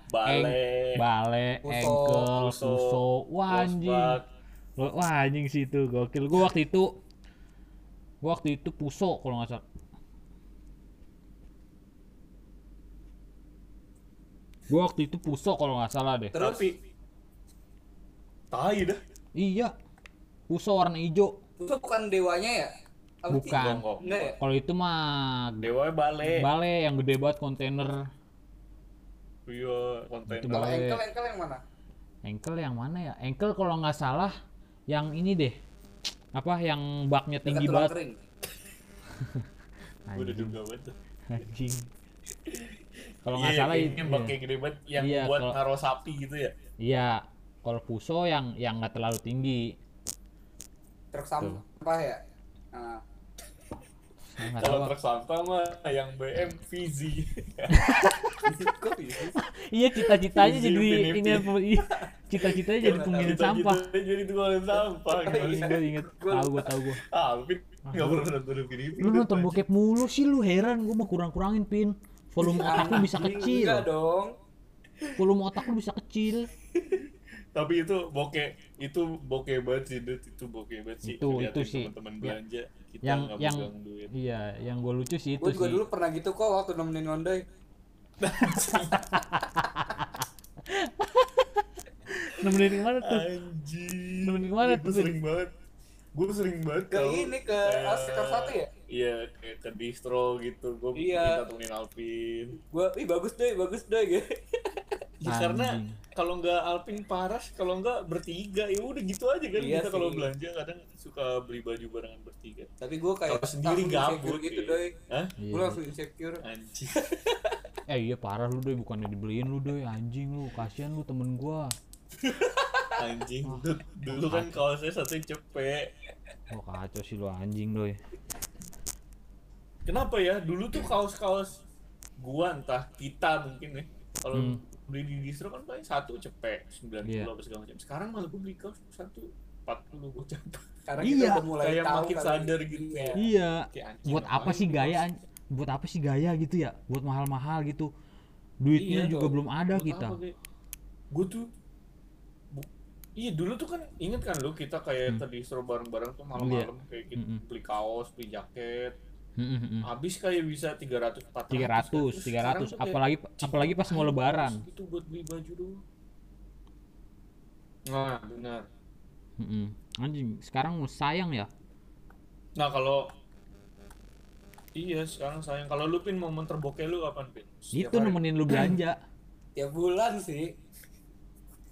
bale. Bale Puso, engkel puso, puso. Wah anjing. Wolfsburg. Lo- wah anjing sih itu gokil. Gua waktu itu gua waktu itu puso kalau nggak salah. Gua waktu itu puso kalau nggak salah deh. Terus? Tapi tai dah. Iya. Puso warna hijau. Itu bukan dewanya ya? Bukan. Ya kalau itu mah dewa bale bale yang gede banget kontainer iya Itu kalau Bale. engkel engkel yang mana Engkel yang mana ya? Engkel kalau nggak salah yang ini deh. Apa yang baknya tinggi Dekat banget. kering. *laughs* udah duga banget. Anjing. *laughs* Kalau nggak Iya, salah itu. yang bak kayak gede banget yang Iya, buat kalau- naruh sapi gitu ya Iya. Kalau puso yang yang nggak terlalu tinggi. truk sampah ya nah, kalau tahu. truk sampah mah yang BM Fizi kok Fizi Iya cita-citanya jadi ini apa? iya, Cita-citanya jadi penggiling sampah. jadi tukang sampah Gue gitu inget, inget. Tahu gue tahu gue. ah Alvin nggak pernah nonton Ipin Lu nonton bokep mulu sih lu heran gue mah kurang-kurangin pin. Volume otak lu bisa kecil. enggak dong Volume otak lu bisa kecil. *laughs* tapi itu bokeh itu bokeh banget sih itu bokeh banget sih Itu- itu sih. teman-teman belanja kita Yang yang duit. iya, yang gue lucu sih itu gue juga sih. dulu pernah gitu kok waktu nemenin Nondoy *laughs* Nemenin ke mana tuh? anjing. Nemenin ke mana gue tuh, sering banget. Gue sering banget ke tau. ini ke Kayak- sektor satu ya? Iya kayak ke distro gitu. Gue Iya. minta temenin Alvin gue ih bagus deh bagus deh gitu ya karena kalau nggak Alvin paras kalau nggak bertiga ya udah gitu aja kan Iya kita kalau belanja kadang suka beli baju barengan bertiga tapi gue kayak Kalau sendiri gabut gitu iya. doy Hah? Iya. gue langsung insecure anjing *laughs* Eh iya parah lu doi bukannya dibeliin lu doi anjing lu kasihan lu temen gua. *laughs* anjing dulu kan kaosnya satu cepet Wah kacau sih lu anjing doi. kenapa ya dulu tuh kaos-kaos gua entah kita mungkin ya kalau Hmm. Beli di distro kan paling satu cepet 90 Iya. apa segala macam sekarang malah gua beli kaos satu 40 bocah. Karena Iya. kita udah mulai Kayak tahu makin sadar gitu. Iya. Iya. Kayak Buat apa sih gaya? Buat apa sih gaya gitu ya? Buat mahal-mahal gitu. Duitnya Iya juga dong. belum ada Buat kita. Gue tuh bu- Iya dulu tuh kan inget kan lu kita kayak Hmm. tadi suruh bareng-bareng tuh malam-malam kayak kita Mm-mm. beli kaos, beli jaket. Mm, mm, mm. Habis kayak bisa 300 400. 300, 300, apalagi apalagi pas mau lebaran. Itu buat beli baju doang. Nah, benar. Mm, mm. Anjing, sekarang mau sayang ya? Nah, kalau Iya, sekarang sayang. Kalau lu pin momen terbokeh lu kapan, Pin? Itu nemenin lu belanja. *clears throat* Tiap bulan sih.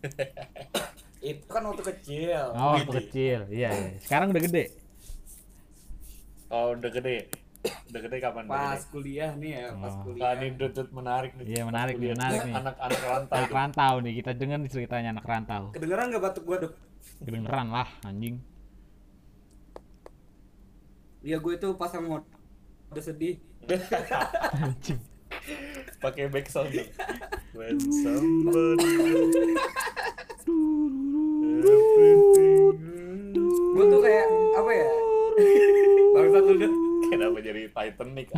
*clears throat* itu kan waktu kecil. Oh, waktu kecil. Iya, iya. Sekarang udah gede. Oh, udah gede. Udah gede kapan? Pas gede? kuliah nih ya, pas Oh. Nah, kuliah. ini udah udah menarik nih. Iya, menarik nih, Kuliah. menarik nih. Anak-anak rantau. Anak rantau nih, kita denger nih ceritanya anak rantau. Kedengeran gak batuk gua dok? Kedengeran lah, anjing. Iya gue itu pas mau udah sedih. Anjing. Pakai back sound dong. When somebody Gue tuh kayak apa ya? Bangsat lu dok. Kenapa jadi Titanic? *laughs*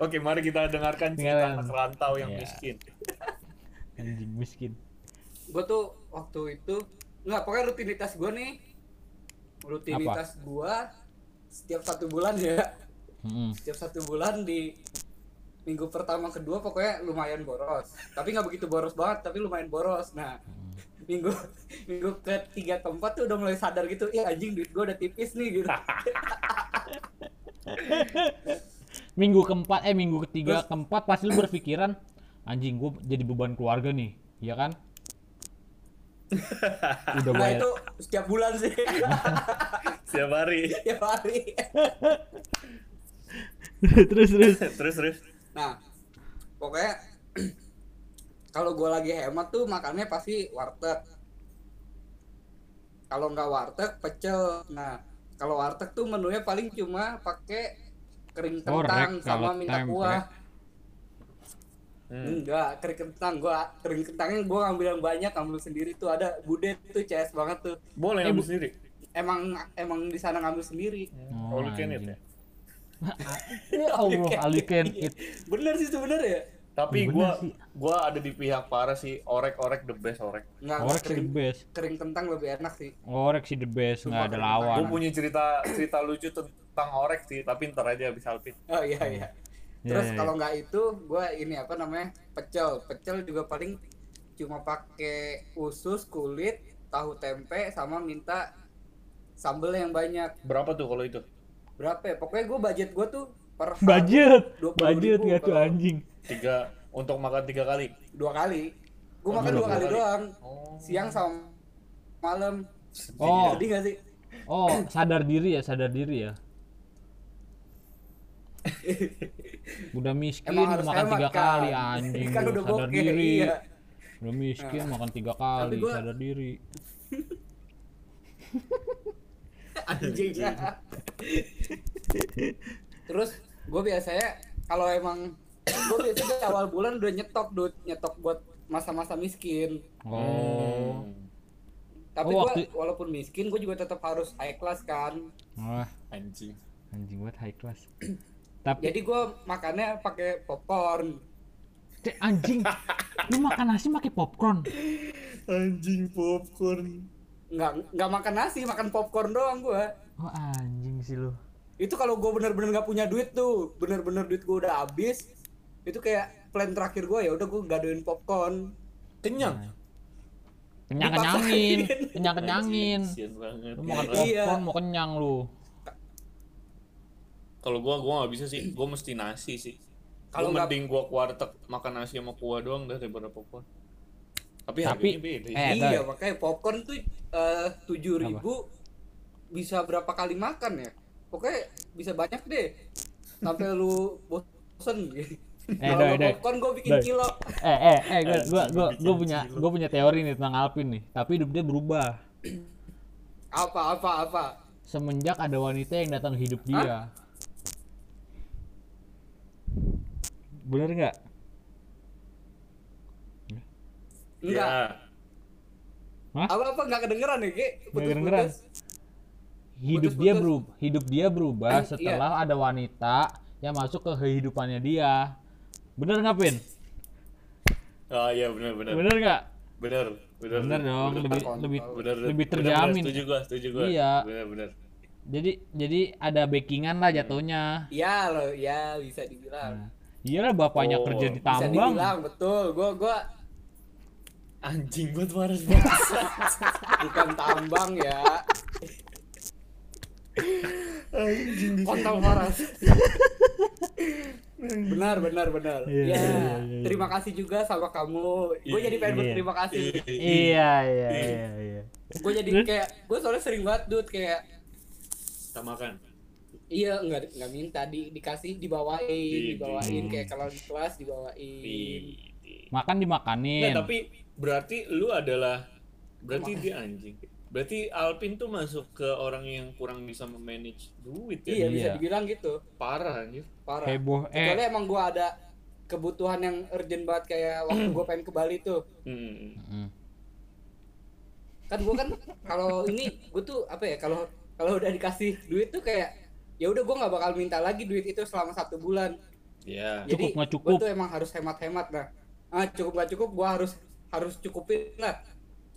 Oke, mari kita dengarkan cerita anak rantau yang Iya. miskin. Anjing miskin. Gue tuh waktu itu nggak pokoknya rutinitas gue nih rutinitas gua setiap satu bulan ya Mm, setiap satu bulan di minggu pertama kedua pokoknya lumayan boros tapi nggak begitu boros banget tapi lumayan boros nah minggu *laughs* minggu ketiga keempat tuh udah mulai sadar gitu ya anjing duit gua udah tipis nih gitu *laughs* Minggu keempat, eh minggu ketiga, keempat pasti lu berpikiran anjing gua jadi beban keluarga nih, ya kan? *laughs* Udah nah itu setiap bulan sih Setiap hari. setiap hari terus terus. terus terus. nah pokoknya *clears throat* kalau gua lagi hemat tuh makannya pasti warteg kalau nggak warteg pecel nah kalau warteg tuh menunya paling cuma pakai kering Korek kentang sama kalau minta tempe. kuah Hmm. enggak kering kentang gua kering kentangnya gua ngambil yang banyak ngambil sendiri tuh ada bude tuh CS banget tuh Boleh Eh, ngambil sendiri. emang emang di sana ngambil sendiri Oh, lu can eat anjing. ya. *laughs* Ya Allah, *laughs* all you can eat. bener sih sebenarnya Tapi gua sih. gua ada di pihak parah sih. Orek-orek the best orek. nggak Orek sih the kering, best. kering kentang lebih enak sih Orek sih the best, nggak ada lawan. Gue punya cerita cerita lucu tentang orek sih, tapi ntar aja habis Alpin. oh iya iya Ya, terus ya, kalau nggak itu gua ini apa namanya pecel pecel juga paling cuma pakai usus kulit tahu tempe sama minta sambel yang banyak Berapa tuh kalau itu? berapa ya pokoknya gua budget gua tuh per Budget, 20.000 budget nggak tuh anjing. Tiga untuk makan tiga kali. dua kali gua Oh, makan dua dua kali kali. doang Oh. siang sama malam Oh. jadi nggak sih Oh, sadar diri ya, sadar diri ya. *laughs* Udah miskin Emang harus makan tiga kan? kali anjing. Kan udah sadar bokeh, diri. iya. Udah miskin Nah. makan tiga kali, gua- sadar diri. *laughs* anjing terus gue biasanya kalau emang gue biasanya di awal bulan udah nyetok duit nyetok buat masa-masa miskin Oh. tapi Oh, gua waktu- walaupun miskin gue juga tetap harus high class kan Wah, Anjing. anjing buat high class. Tapi jadi gue makannya pakai popcorn Cek, anjing, lu makan nasi pakai popcorn. Anjing popcorn. nggak nggak makan nasi makan popcorn doang gue Oh anjing sih lu. Itu kalau gue bener-bener nggak punya duit tuh bener-bener duit gue udah habis itu kayak plan terakhir gue ya udah gue gadoin popcorn Kenyang. Kenyang kenyangin, kenyang kenyangin. Lu makan Iya. popcorn mau kenyang lu. Kalau gua gua nggak bisa sih, gua mesti nasi sih. Kalau mending gua ke warteg makan nasi sama kuah doang dah daripada popcorn. Tapi, Tapi- beda. ya. eh, iya makanya popcorn tuh tujuh ribu bisa berapa kali makan ya pokoknya bisa banyak deh sampai lu bosen gitu. Eh, Kalau Doi, nggak Doi. popcorn gue bikin Doi. kilo Eh eh eh gua gua gua, Bikin gua punya gua punya teori nih tentang Alvin nih. Tapi hidup dia berubah apa apa apa semenjak ada wanita yang datang hidup dia. Bener nggak? enggak Ya. Hah? Apa apa nggak kedengeran ya, Ge? Nggak kedengeran. Hidup dia Putus-putus. berubah hidup dia berubah Iya. setelah ada wanita yang masuk ke kehidupannya dia bener nggak pin Oh iya benar benar. bener nggak Benar. Benar. bener dong lebih Kontol. lebih Benar. lebih terjamin. benar, Setuju gua, setuju gua. Iya. Benar benar. jadi jadi ada backingan lah jatuhnya Iya loh, ya bisa dibilang. nah, iyalah bapaknya Oh, kerja di Bisa tambang dibilang betul. Gua gua Anjing buat waras *laughs* bukan tambang ya. Anjing. Kontol horas. *laughs* benar benar benar. Iya, ya, iya, iya. terima kasih juga sama kamu. Gue jadi pengen Iya. berterima kasih. iya iya iya iya Gue jadi kayak gue soalnya sering banget dud kayak Kita makan. iya nggak nggak minta di dikasih dibawain Di- dibawain di- kayak kalau di kelas dibawain. Di- makan dimakanin Nggak, tapi berarti lu adalah berarti dia anjing. Berarti Alpin tuh masuk ke orang yang kurang bisa memanage duit Iya ya. bisa Iya. dibilang gitu. Parah anjir. Parah. heboh Kecuali eh emang gue ada kebutuhan yang urgent banget kayak waktu *clears throat* gue pengen ke Bali tuh. Hmm. Mm. Kan gue kan kalau ini gue tuh apa ya kalau kalau udah dikasih duit tuh kayak ya udah gue nggak bakal minta lagi duit itu selama satu bulan. Ya. Cukup Jadi nggak gue cukup? tuh emang harus hemat-hemat nah. Ah, cukup gak cukup gue harus harus cukupin lah.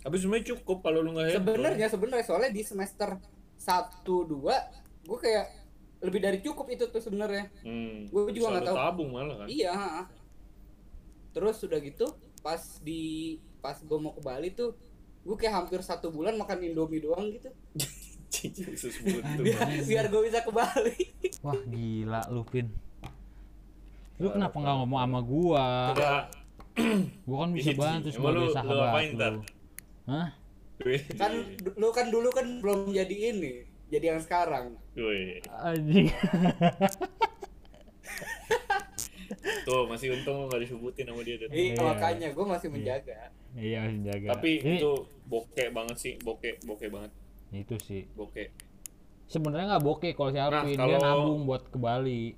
Tapi sebenarnya cukup kalau lu nggak. Sebenarnya sebenarnya soalnya di semester 1 2 gue kayak lebih dari cukup itu tuh sebenarnya. Hmm. Gua juga nggak lu tahu. tabung malah kan. Iya. Terus udah gitu pas di pas gue mau ke Bali tuh gue kayak hampir satu bulan makan Indomie doang gitu *laughs* Yesus biar biar gue bisa ke Bali. *laughs* wah gila lu pin lu kenapa nggak ngomong sama gua gua kan bisa Iji, bantu sebagai lu- lu sahabat ntar? lu hah Kan lu kan dulu kan belum jadi ini, jadi yang sekarang. Wih. anjing Tuh masih untung nggak disebutin sama dia. Iya, Iya. makanya gue masih menjaga. iya harus jaga Tapi Ini- itu bokeh banget sih, bokeh, bokeh banget, itu sih bokeh. sebenarnya nggak bokeh kalau si Alvin dia kalau- nabung buat ke Bali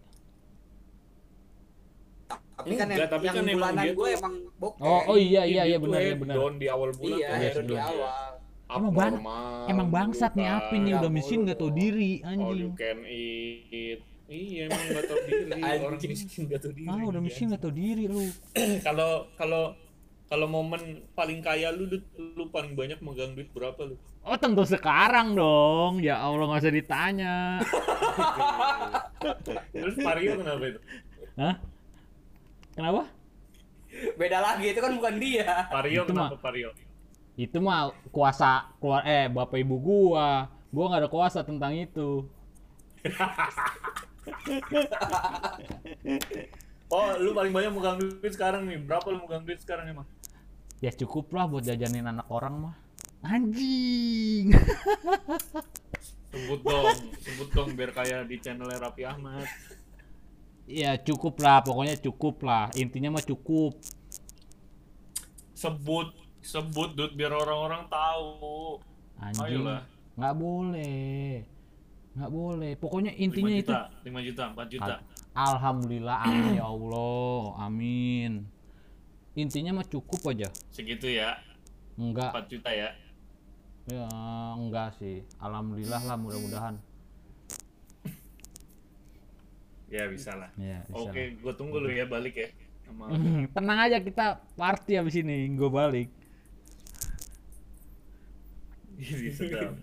Tapi kan yang, tapi yang kan bulanan dia gue emang bokeh. oh oh iya iya iya benar ya benar down di awal bulan. Iya, tuh iya, di benar. awal. Emang bang- emang bangsat nih. Alvin nih udah miskin tahu dong. diri All anjing you can eat. Iya emang nggak tahu diri. *laughs* Orang miskin nggak tahu diri. ah udah Iya. miskin nggak tahu diri lu *clears throat* Kalau kalau kalau momen paling kaya lu, Dut, lu paling banyak megang duit berapa lu? oh tentu sekarang dong ya Allah nggak usah ditanya *laughs* Terus Mario kenapa itu? hah kenapa Beda lagi itu kan bukan dia. Mario Itu kenapa Mario? itu mah kuasa keluar eh bapak ibu gua gua nggak ada kuasa tentang itu *laughs* Oh, lu paling banyak megang duit sekarang nih. Berapa lu megang duit sekarang emang? ya cukup lah buat jajanin anak orang mah anjing Sebut dong, sebut dong biar kayak di channelnya Raffi Ahmad. Ya cukup lah pokoknya cukup lah. Intinya mah cukup. Sebut, sebut Dut biar orang-orang tahu. anjing. Ayolah. nggak boleh. Nggak boleh. Pokoknya 5 intinya itu juta, 5 juta, 4 juta. alhamdulillah amin ya Allah. Amin. Intinya mah cukup aja. Segitu ya, enggak 4 juta ya. ya enggak sih. Alhamdulillah lah mudah-mudahan Ya bisa lah. ya bisa Oke, gue tunggu lu ya balik ya. Sama lah. *laughs* tenang aja kita party abis ini gue balik Ini sedap.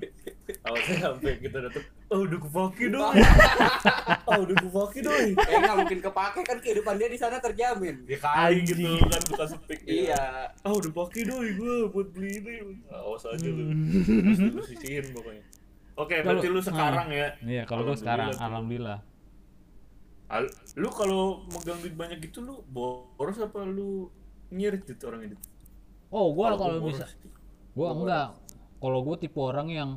Awalnya sampai kita datang, oh udah kepake dong. *laughs* oh udah kepake dong. Eh nggak mungkin kepake kan kehidupan dia di sana terjamin. Ya kali gitu kan buka sepik. Iya. Ah udah pakai doi gue buat beli ini. Awas aja lu. Hmm. Terus lu sisihin pokoknya. Oke, berarti Kalau- lu sekarang ya. iya kalau gue sekarang Alhamdulillah tuh. alhamdulillah Al- lu kalau megang duit banyak gitu lu boros apa lu nyirit gitu orang itu? oh gue Kalau kalau gua bisa boros. gue Gua enggak kalau gue tipe orang yang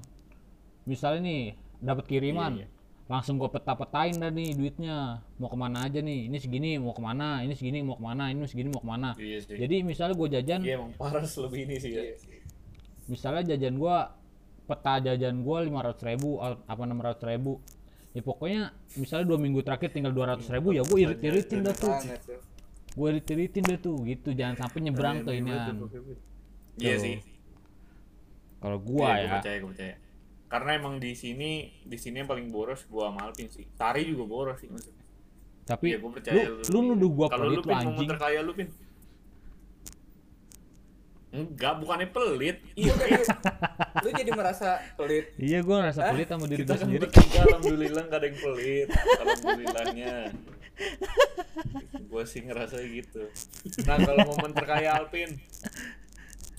misalnya nih dapat kiriman Iya, iya. langsung gue peta-petain dah nih duitnya mau ke mana aja nih ini segini mau ke mana ini segini mau ke mana ini segini mau ke mana Iya sih. jadi misalnya gue jajan Iya emang parah lebih ini sih ya. Iya. misalnya jajan gua peta jajan gua lima ratus ribu apa enam ratus ribu ya pokoknya misalnya dua minggu terakhir tinggal dua ratus ribu ya gue irit iritin dah tuh gue irit iritin dah tuh gitu jangan sampai nyebrang ke ini Iya sih. kalau gua Iya, ya gua percaya, gua percaya. Karena emang di sini di sini yang paling boros gua sama Alvin sih. Tari juga boros sih maksudnya. tapi Iya, gua percaya lu lu nuduh gua Kalau lu pelit lu pin mau anjing terkaya lu pin. Enggak, bukannya pelit. Iya, lu jadi merasa pelit. iya gua ngerasa Hah? pelit sama diri kita gua kan sendiri bertiga alhamdulillah nggak ada yang pelit. Alhamdulillahnya. gua sih ngerasa gitu. Nah, kalau momen terkaya Alvin,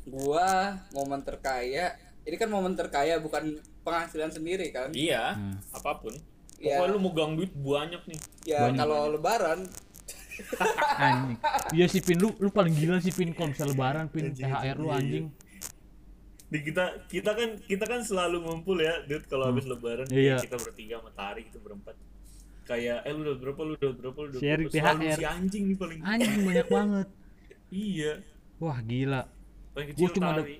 Gua momen terkaya. Ini kan momen terkaya bukan penghasilan sendiri kan? iya, Hmm. apa pun. Iya. Pokoknya lu mau gang duit banyak nih. Ya kalau lebaran anjing. Iya sih pin. Lu lu paling gila sih pin kalau bisa lebaran pin. Anjing, THR lu iya, iya. anjing. Di kita kita kan kita kan selalu ngumpul ya dude. Kalau habis lebaran Iya. kayak kita bertiga sama Tari gitu berempat. Kayak eh lu udah berapa lu udah berapa lu udah Sharing berapa? Selalu THR. si anjing nih paling. Anjing banyak banget. *laughs* Iya. Wah gila. Paling Gua kecil cuma ada- Tari.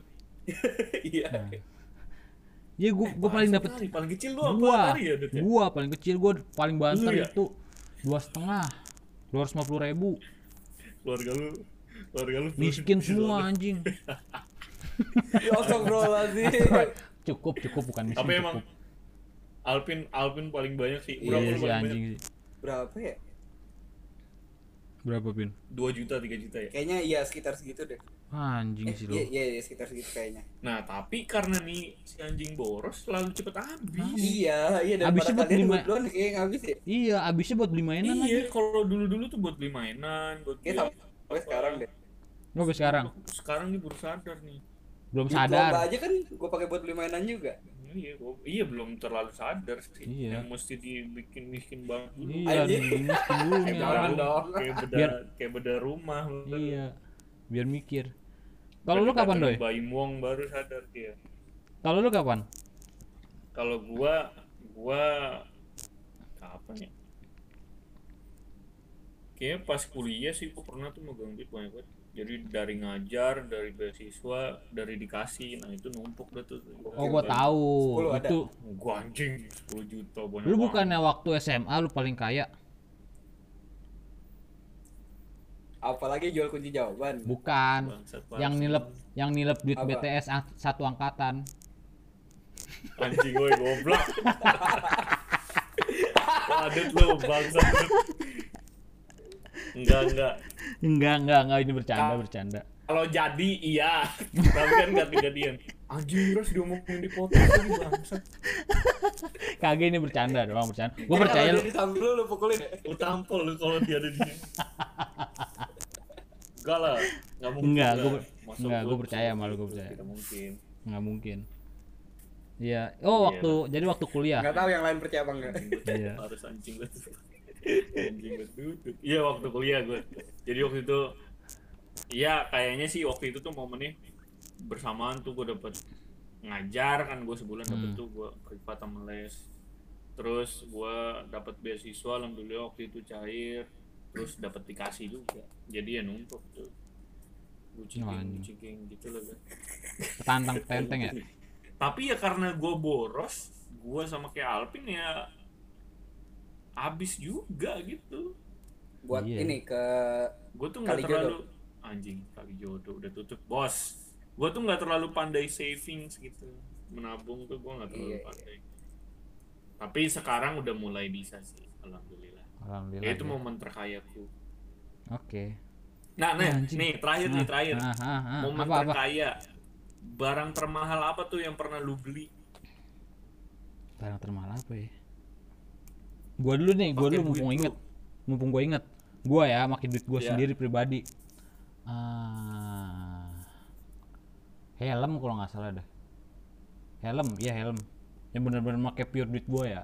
*laughs* Iya. Iya gua gua paling dapet Tari. paling kecil lu apa gua. Tari ya dude ya? gua paling kecil gua paling banter ya? itu dua setengah dua ratus lima puluh ribu. Keluarga lu keluarga lu miskin semua anjing. *laughs* Ya astagfirullahaladzim. cukup cukup bukan miskin tapi emang cukup. Alvin Alvin paling banyak sih. Iya berapa lu sih paling anjing banyak sih. Berapa ya? berapa pin? 2 juta 3 juta ya? Kayaknya iya sekitar segitu deh. Anjing Eh, sih iya, lu iya, iya, sekitar segitu kayaknya. nah tapi karena nih si anjing boros selalu cepet habis Iya, iya daripada Habisnya buat berdua nih kayaknya habis ya. iya abisnya buat beli mainan iya lagi kalau dulu dulu tuh buat beli mainan buat Kayak beli sampai sampai sekarang deh. sampai sekarang sekarang nih baru sadar nih belum sadar aja kan gua pakai buat beli mainan juga. iya gua- iya belum terlalu sadar sih Iya. yang mesti dibikin miskin banget dulu iya Anjing. miskin dulu kayak beda kayak beda rumah iya biar mikir. Kalau lu kapan doi? Bayi Muang baru sadar dia kalau lu kapan? Kalau gua gua kapan ya? Kayaknya pas kuliah sih gua pernah tuh megang duit banyak banget. Jadi dari ngajar dari beasiswa dari dikasih. Nah itu numpuk dah tuh. Oh gua tahu. 10 ada. itu gua anjing 10 juta banyak lu bukannya waktu SMA lu paling kaya Apalagi jual kunci jawaban. bukan. Bangsat, yang bangsat. nilep yang nilep duit Apa? BTS ang- satu angkatan. Anjing gue goblok. Waduh lu bangsat. Enggak enggak. Enggak enggak enggak. Ini bercanda Ka- bercanda. Kalau jadi iya. Tapi kan gak kejadian anjing terus diomongin di podcast lagi bangsat. Kagak ini bercanda doang bercanda. Gua Kira percaya kalau lu. disambil lu, lu pukulin. lu tampol lu kalau dia ada di sini enggak lah enggak mungkin Enggak, Masa enggak, gua percaya sama lu, gua percaya. tidak mungkin. Nggak mungkin. Iya. Oh waktu jadi waktu kuliah. Enggak tahu yang lain percaya apa enggak. Iya. harus anjing banget anjing banget iya waktu kuliah gue jadi waktu itu iya kayaknya sih waktu itu tuh momennya bersamaan tuh gue dapet ngajar kan gue sebulan dapet Hmm. tuh gue privat sama les terus gue dapet beasiswa alhamdulillah waktu itu cair terus dapet dikasih juga. Jadi ya numpuk tuh. Buciking anjing. buciking gitu loh gue tantang tenteng ya? *laughs* Tapi ya karena gue boros gue sama kayak Alpin ya habis juga gitu. Buat Iya. ini ke gue tuh nggak terlalu anjing kali jodoh udah tutup. Bos gue tuh nggak terlalu pandai savings gitu. Menabung tuh gue nggak terlalu Iya, iya. pandai. Tapi sekarang udah mulai bisa sih alhamdulillah alhamdulillah ya itu ya. momen terkayaku oke. Nah nih Anjing. nih terakhir nih Ah, terakhir. ah, ah, ah. momen apa? apa terkaya barang termahal apa tuh yang pernah lu beli? Barang termahal apa ya? Gua dulu nih gua dulu mumpung inget. Mumpung gua inget. Gua ya makin duit gua Iya. sendiri pribadi. Ah, helm kalau nggak salah dah. Helm iya helm. Yang benar-benar pakai pure duit gua ya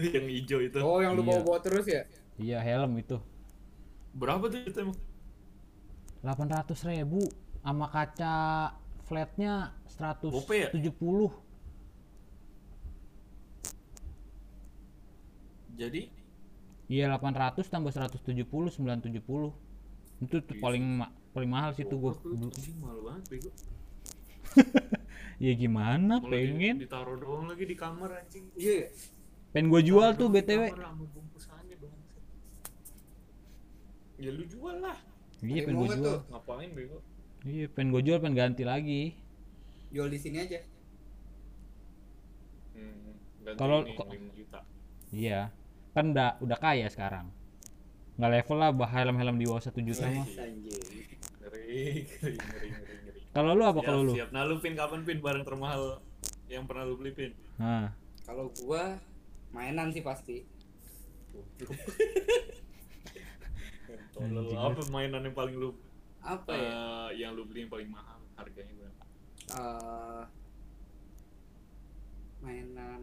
yang hijau itu. Oh, yang lu Iya. bawa-bawa terus ya? iya helm itu. Berapa tuh itu emang? 800 ribu sama kaca flatnya ya? 170 jadi? Iya 800 tambah 170 970 itu tuh Iya paling ma- paling mahal sih tuh anjing mahal banget bego. *laughs* Ya gimana Malah di- pengen? ditaruh doang lagi di kamar anjing. Iya. Pengen gua jual tuh btw ya lu jual lah iya pengen gua jual tuh? ngapain bego iya pengen gua jual pengen ganti lagi jual di sini aja Hmm, Kalau- ini, kok- 5 juta. Iya. Kan udah udah kaya sekarang. Nggak level lah bah helm-helm di bawah satu juta mah. Kalau lu apa kalau lu? siap. Nah lu pin kapan pin barang termahal yang pernah lu beli pin? Nah, kalau gua mainan sih pasti. Tolol, apa mainan yang paling lu apa ya? eh, yang lu beli yang paling mahal harganya berapa? eh mainan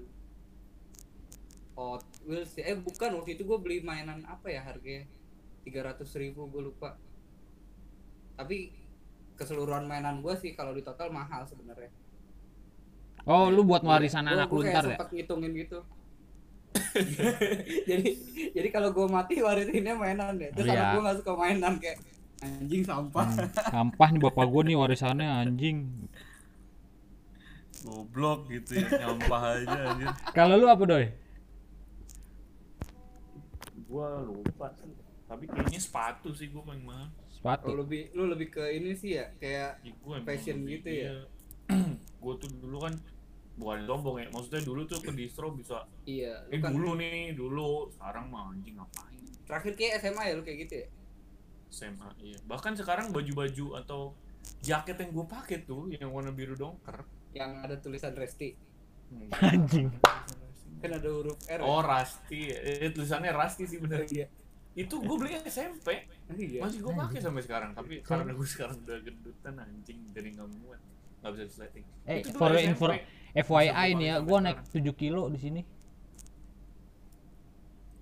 Hot Wheels eh bukan waktu itu gue beli mainan apa ya harganya? tiga ratus ribu gue lupa. Tapi keseluruhan mainan gue sih kalau di total mahal sebenarnya. Oh lu buat warisan anak lu kayak ntar ya? sempet ngitungin gitu *laughs* jadi jadi kalau gue mati warisinnya mainan deh terus Iya. anak gue gak suka mainan kayak anjing sampah Hmm, sampah nih bapak gua nih warisannya anjing. Goblok gitu ya, nyampah aja anjir. Kalau lu apa doy? Gua lupa sih. Tapi kayaknya sepatu sih gua paling mahal. lu Sepatu. lebih lu lebih ke ini sih ya kayak Ya, Fashion gitu ya? iya. *clears throat* gua tuh dulu kan bukan sombong ya. Maksudnya dulu tuh ke distro bisa iya eh kan dulu nih, dulu. Sekarang mah anjing ngapain? terakhir kayak SMA ya lu kayak gitu ya SMA iya. Bahkan sekarang baju-baju atau jaket yang gua pakai tuh yang warna biru dongker. yang ada tulisan Resti Anjing. kan ada huruf R ya? Oh, Rasti. Eh, tulisannya Rasti sih bener. iya Itu gue beli SMP. iya Masih gue pakai sampai sekarang. Tapi karena gue sekarang udah gendutan anjing jadi nggak muat. Nggak bisa disleting. Eh, Itu for SMP. info FYI nih ya, sekarang. naik 7 kilo di sini.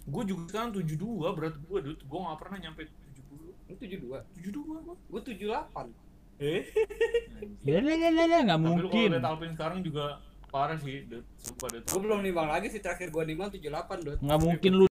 Gue juga sekarang 72 berat gue dulu. Gue nggak pernah nyampe 70. lu tujuh dua 72 gue. gue tujuh delapan Eh. Ya lah lah lah, nggak Tapi lu kalau mungkin. Alvin sekarang juga parah sih. Dut. Sumpah dut. gue belum nimbang lagi sih terakhir gue nimbang tujuh delapan dot Nggak mungkin lu